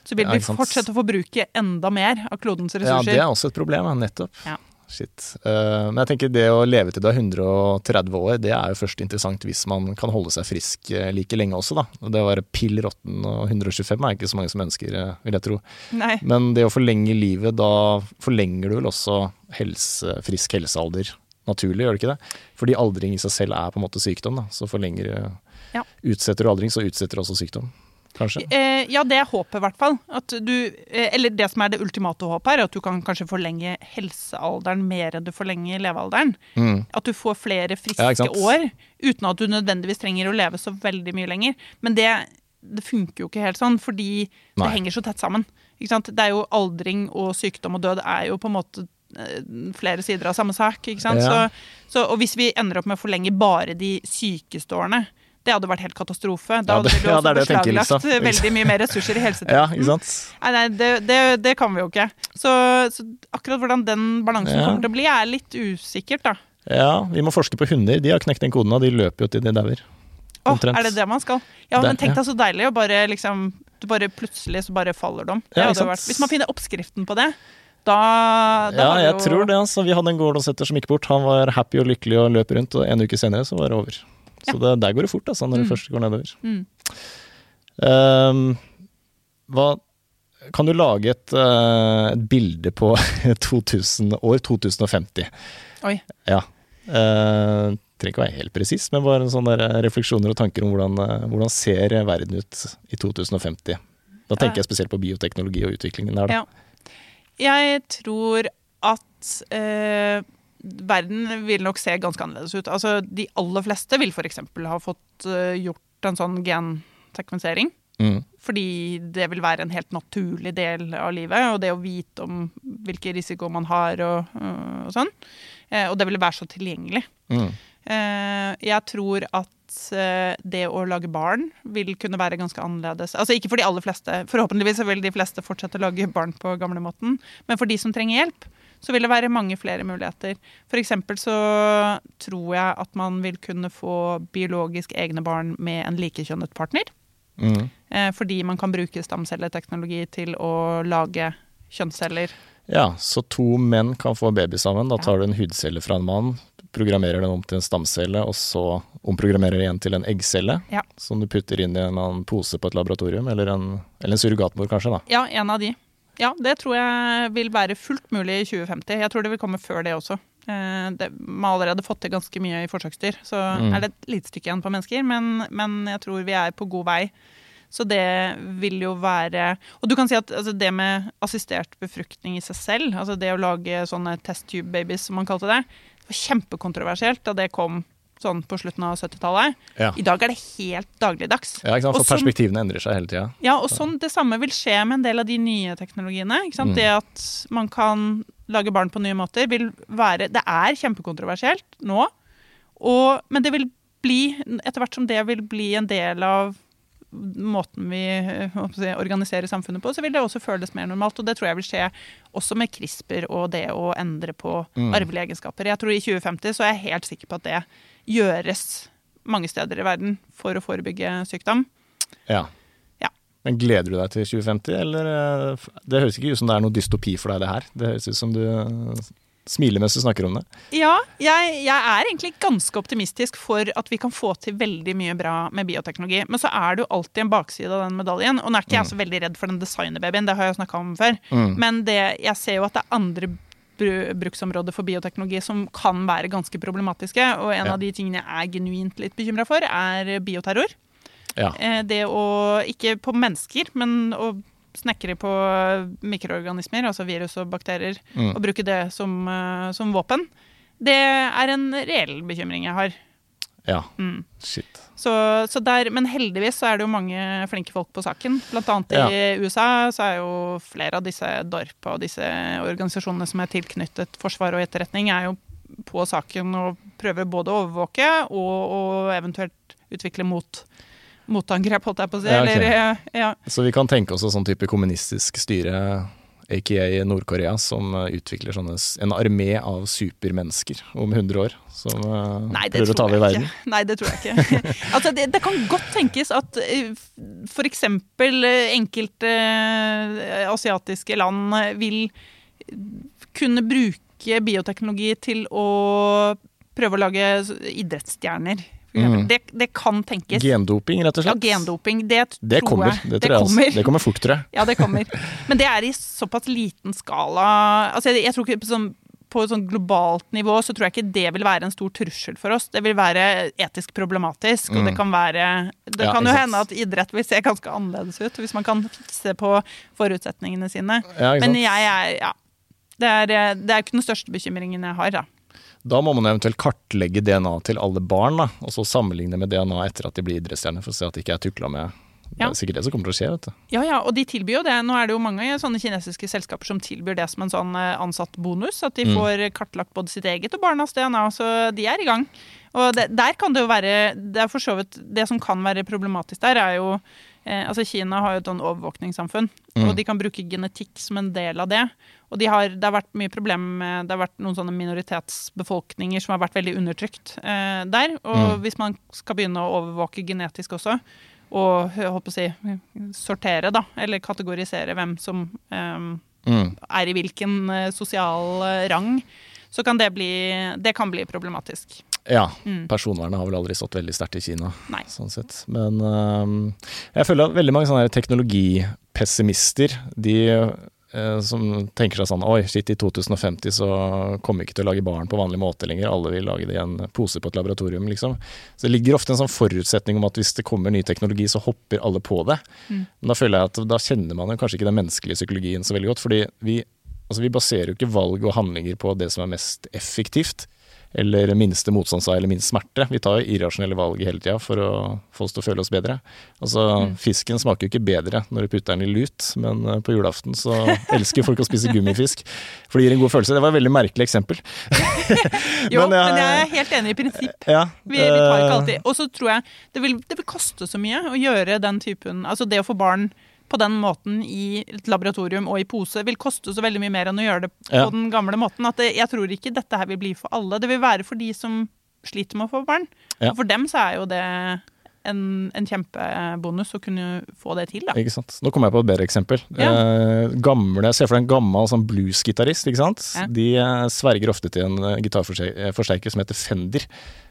så vil vi fortsette å forbruke enda mer av klodens ressurser. ja, det er også et problem, nettopp. Ja. Shit. Eh, men jeg tenker det å leve til du er 130 år, det er jo først interessant hvis man kan holde seg frisk eh, like lenge også, da. Det å være pill råtten og 125 er ikke så mange som ønsker, vil jeg tro. Nei. Men det å forlenge livet, da forlenger du vel også helse, frisk helsealder naturlig, gjør det ikke det? Fordi aldring i seg selv er på en måte sykdom, da. Så forlenger Ja. Utsetter du aldring, så utsetter du også sykdom. Kanskje? Eh, ja, det er håpet, i hvert fall. Eh, eller det som er det ultimate håpet er at du kan kanskje forlenge helsealderen mer enn du forlenger levealderen. Mm. At du får flere friske Ja, år uten at du nødvendigvis trenger å leve så veldig mye lenger. Men det, det funker jo ikke helt sånn, fordi Nei. det henger så tett sammen. Det er jo Aldring og sykdom og død er jo på en måte eh, flere sider av samme sak. Ja. Så, så, og hvis vi ender opp med å forlenge bare de sykeste årene, det hadde vært helt katastrofe. Da Ja, hadde ja, det er det beslaglagt liksom. veldig mye mer ressurser i Ja, helsetjenesten. ikke sant? Nei, nei det, det, det kan vi jo ikke. Så, så akkurat hvordan den balansen Ja. kommer til å bli, er litt usikkert, da. Ja, vi må forske på hunder. De har knekt den koden, og de løper jo til de dauer. Åh, Omtrent. er det det man skal? Ja, men tenk deg så deilig å bare liksom du bare Plutselig så bare faller de. Det Ja, vært, hvis man finner oppskriften på det, da, da Ja, jeg jo- tror det. altså. Vi hadde en gårdåsetter som gikk bort. Han var happy og lykkelig og løp rundt, og en uke senere så var det over. Så det, der går det fort, altså, når det Mm. først går nedover. Mm. Um, hva Kan du lage et, uh, et bilde på 2000, år 2050? Oi. Ja. Uh, trenger ikke være helt presis, men bare sånne refleksjoner og tanker om hvordan, eh, hvordan ser verden ut i 2050. Da tenker jeg spesielt på bioteknologi og utviklingen der. Da. Ja. Jeg tror at eh, verden vil nok se ganske annerledes ut. Altså, de aller fleste vil f.eks. ha fått eh, gjort en sånn gensekvensering. Mm. Fordi det vil være en helt naturlig del av livet, og det å vite om hvilke risikoer man har og, og sånn. Eh, og det vil være så tilgjengelig. Mm. Eh, jeg tror at eh, det å lage barn vil kunne være ganske annerledes. Altså ikke for de aller fleste. Forhåpentligvis vil de fleste fortsette å lage barn på gamlemåten. Men for de som trenger hjelp, så vil det være mange flere muligheter. Eksempel så tror jeg at man vil kunne få biologisk egne barn med en likekjønnet partner. Mm. Eh, fordi man kan bruke stamcelleteknologi til å lage kjønnsceller. Ja, så to menn kan få baby sammen. Da tar du en hudcelle fra en mann, programmerer den om til en stamcelle, og så omprogrammerer igjen til en eggcelle. Ja. Som du putter inn i en pose på et laboratorium, eller en, eller en surrogatmor kanskje, da. Ja, en av de. Ja, det tror jeg vil være fullt mulig i 2050. Jeg tror det vil komme før det også. Eh, det, man har allerede fått til ganske mye i forsøksdyr, så Mm. er det et lite stykke igjen på mennesker, men, men jeg tror vi er på god vei. Så det vil jo være Og du kan si at altså, det med assistert befruktning i seg selv, altså det å lage sånne test tube babies, som man kalte det, det var kjempekontroversielt da det kom sånn på slutten av 70-tallet. Ja. I dag er det helt dagligdags. Ja, ikke sant? Og For sånn- perspektivene endrer seg hele tida. ja, og sånn det samme vil skje med en del av de nye teknologiene. Ikke sant? Mm. Det at man kan lage barn på nye måter, vil være Det er kjempekontroversielt nå, og, men det vil bli, etter hvert som det vil bli en del av måten vi eh, organiserer samfunnet på, så vil det også føles mer normalt. Og det tror jeg vil skje også med CRISPR og det å endre på Mm. arvelige egenskaper. Jeg tror i 2050 så er jeg helt sikker på at det gjøres mange steder i verden for å forebygge sykdom. Ja. Ja. Men gleder du deg til 2050, eller? eh, Det høres ikke ut som det er noe dystopi for deg, det her. Det høres ut som du eh, smiler mens du snakker om det. Ja, jeg, jeg er egentlig ganske optimistisk for at vi kan få til veldig mye bra med bioteknologi. Men så er det jo alltid en bakside av den medaljen. Og nå er ikke jeg så veldig redd for den designerbabyen, det har jeg snakka om før. Mm. Men det, jeg ser jo at det er andre bru- bruksområder for bioteknologi som kan være ganske problematiske. Og en Ja. av de tingene jeg er genuint litt bekymra for, er bioterror. Ja. Eh, Det å, ikke på mennesker, men å snekre på mikroorganismer, altså virus og bakterier, Mm. og bruke det som, eh, som våpen, det er en reell bekymring jeg har. Ja. Mm. Shit. Så, så der, men heldigvis så er det jo mange flinke folk på saken. Blant annet i USA så er jo flere av disse DORP og disse organisasjonene som er tilknyttet forsvar og etterretning, er jo på saken og prøver både å overvåke og, og eventuelt utvikle mot, motangrep, holdt jeg på å si. Ja, okay. Eller, ja. Så vi kan tenke oss et sånn type kommunistisk styre, aka Nord-Korea, som eh, utvikler sånne, en armé av supermennesker om 100 år, som eh, Nei, det prøver å ta tror over verden. ikke. Nei, det tror jeg ikke. altså, det, det kan godt tenkes at f.eks. eh, enkelte eh, asiatiske land vil kunne bruke bioteknologi til å prøve å lage idrettsstjerner. Mm. Det, det kan tenkes. Gendoping, rett og slett? Ja, gendoping. Det, Det tror kommer. jeg. Det, tror jeg, altså. kommer. det kommer fort, tror jeg. Ja, det kommer. Men det er i såpass liten skala Altså, jeg, jeg tror ikke på sånn, på et sånn globalt nivå så tror jeg ikke det vil være en stor trussel for oss. Det vil være etisk problematisk, og Mm. det kan være Det Ja, kan jo hende at idrett vil se ganske annerledes ut hvis man kan fikse på forutsetningene sine. Ja, Men jeg er Ja. Det er, det er ikke den største bekymringen jeg har, da. Da må man eventuelt kartlegge DNA til alle barn, da, og så sammenligne med DNA etter at de blir idrettsstjerner, for å se at de ikke er tukla med Det er sikkert det som kommer til å skje. vet du. Ja, ja, og de tilbyr jo det. Nå er det jo mange sånne kinesiske selskaper som tilbyr det som en sånn ansatt bonus. At de Mm. får kartlagt både sitt eget og barnas DNA, så de er i gang. Og det, der kan det jo være Det er for så vidt Det som kan være problematisk der, er jo eh, Altså, Kina har jo et sånn overvåkningssamfunn, Mm. og de kan bruke genetikk som en del av det. Og de har, det har vært mye problem med Det har vært noen sånne minoritetsbefolkninger som har vært veldig undertrykt eh, der. Og Mm. hvis man skal begynne å overvåke genetisk også, og håper å si, sortere, da, eller kategorisere hvem som eh, Mm. er i hvilken eh, sosial eh, rang, så kan det bli, det kan bli problematisk. Ja. Mm. Personvernet har vel aldri stått veldig sterkt i Kina. Nei. sånn sett. Men uh, jeg føler at veldig mange sånne teknologipessimister, de øh, som tenker seg sånn Oi, shit, i 2050 så kommer vi ikke til å lage barn på vanlig måte lenger. Alle vil lage det i en pose på et laboratorium, liksom. Så det ligger ofte en sånn forutsetning om at hvis det kommer ny teknologi, så hopper alle på det. Mm. Men da føler jeg at da kjenner man jo kanskje ikke den menneskelige psykologien så veldig godt. fordi vi, altså vi baserer jo ikke valg og handlinger på det som er mest effektivt eller minste motstandsvei eller minst smerte. Vi tar jo irrasjonelle valg hele tida for å få oss til å føle oss bedre. Altså, Mm. Fisken smaker jo ikke bedre når du putter den i lut, men eh, på julaften så elsker folk å spise gummifisk, for det gir en god følelse. Det var et veldig merkelig eksempel. Jo, Men men jeg- jeg, er helt enig i prinsipp. Ja, Vi, vi tar ikke eh, alltid. Og så tror jeg det vil, det vil koste så mye å gjøre den typen Altså det å få barn på den måten i et laboratorium og i pose vil koste så veldig mye mer enn å gjøre det på Ja. den gamle måten. At det, jeg tror ikke dette her vil bli for alle. Det vil være for de som sliter med å få barn. Ja. Og for dem så er jo det en, en kjempebonus å kunne få det til, da. Ikke sant. Nå kommer jeg på et bedre eksempel. Ja. Eh, gamle, Se for deg en gammel sånn bluesgitarist. ikke sant? Ja. De eh, sverger ofte til en eh, gitarforsterker som heter Fender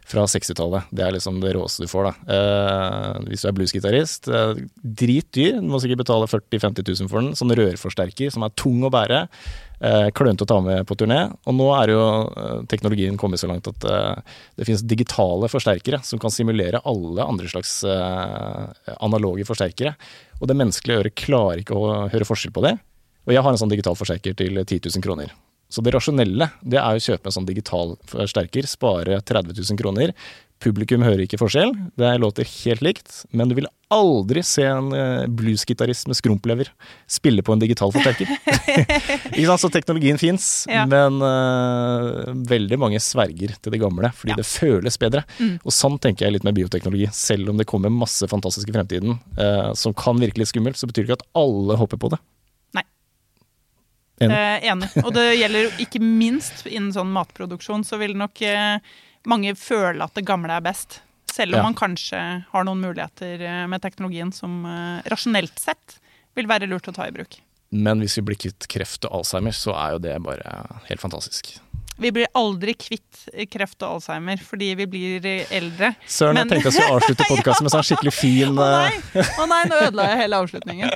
fra 60-tallet. Det er liksom det råeste du får. da. Eh, hvis du er bluesgitarist, eh, dritdyr. Du må sikkert betale 40 000-50 000 for den. Sånn rørforsterker som er tung å bære. Eh, Klønete å ta med på turné. Og nå er jo eh, teknologien kommet så langt at eh, det finnes digitale forsterkere som kan simulere alle andre slags eh, analoge forsterkere. Og det menneskelige øret klarer ikke å høre forskjell på det. Og jeg har en sånn digital forsterker til 10 000 kroner. Så det rasjonelle det er å kjøpe en sånn digital forsterker, spare 30 000 kroner. Publikum hører ikke forskjell, det låter helt likt, men du vil aldri se en eh, bluesgitarist med skrumplever spille på en digital forsterker. ikke sant, Så teknologien fins, Ja. men uh, veldig mange sverger til det gamle fordi Ja. det føles bedre. Mm. Og sånn tenker jeg litt med bioteknologi. Selv om det kommer masse fantastisk i fremtiden uh, som kan virke litt skummelt, så betyr det ikke at alle hopper på det. Enig. Eh, enig. Og det gjelder ikke minst innen sånn matproduksjon, så vil nok eh, mange føle at det gamle er best. Selv om Ja. man kanskje har noen muligheter eh, med teknologien som eh, rasjonelt sett vil være lurt å ta i bruk. Men hvis vi blir kvitt kreft og Alzheimer, så er jo det bare helt fantastisk. Vi blir aldri kvitt kreft og alzheimer fordi vi blir eldre. Søren, Men- jeg tenkte jeg skulle avslutte podkasten med sånn skikkelig fin Å eh, nei, Å nei nå ødela jeg hele avslutningen.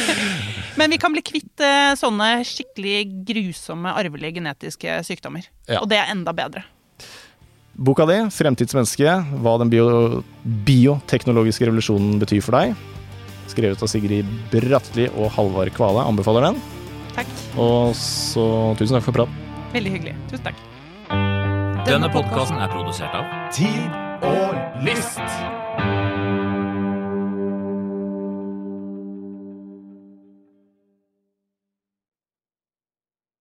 Men vi kan bli kvitt eh, sånne skikkelig grusomme arvelige genetiske sykdommer. Ja. Og det er enda bedre. Boka di, 'Fremtidsmenneske', hva den bio bioteknologiske revolusjonen betyr for deg. Skrevet av Sigrid Bratli og Halvard Kvale. Anbefaler den. Takk. Og så tusen takk for prat. Veldig hyggelig. Tusen takk. Denne podkasten er produsert av Tid og lyst.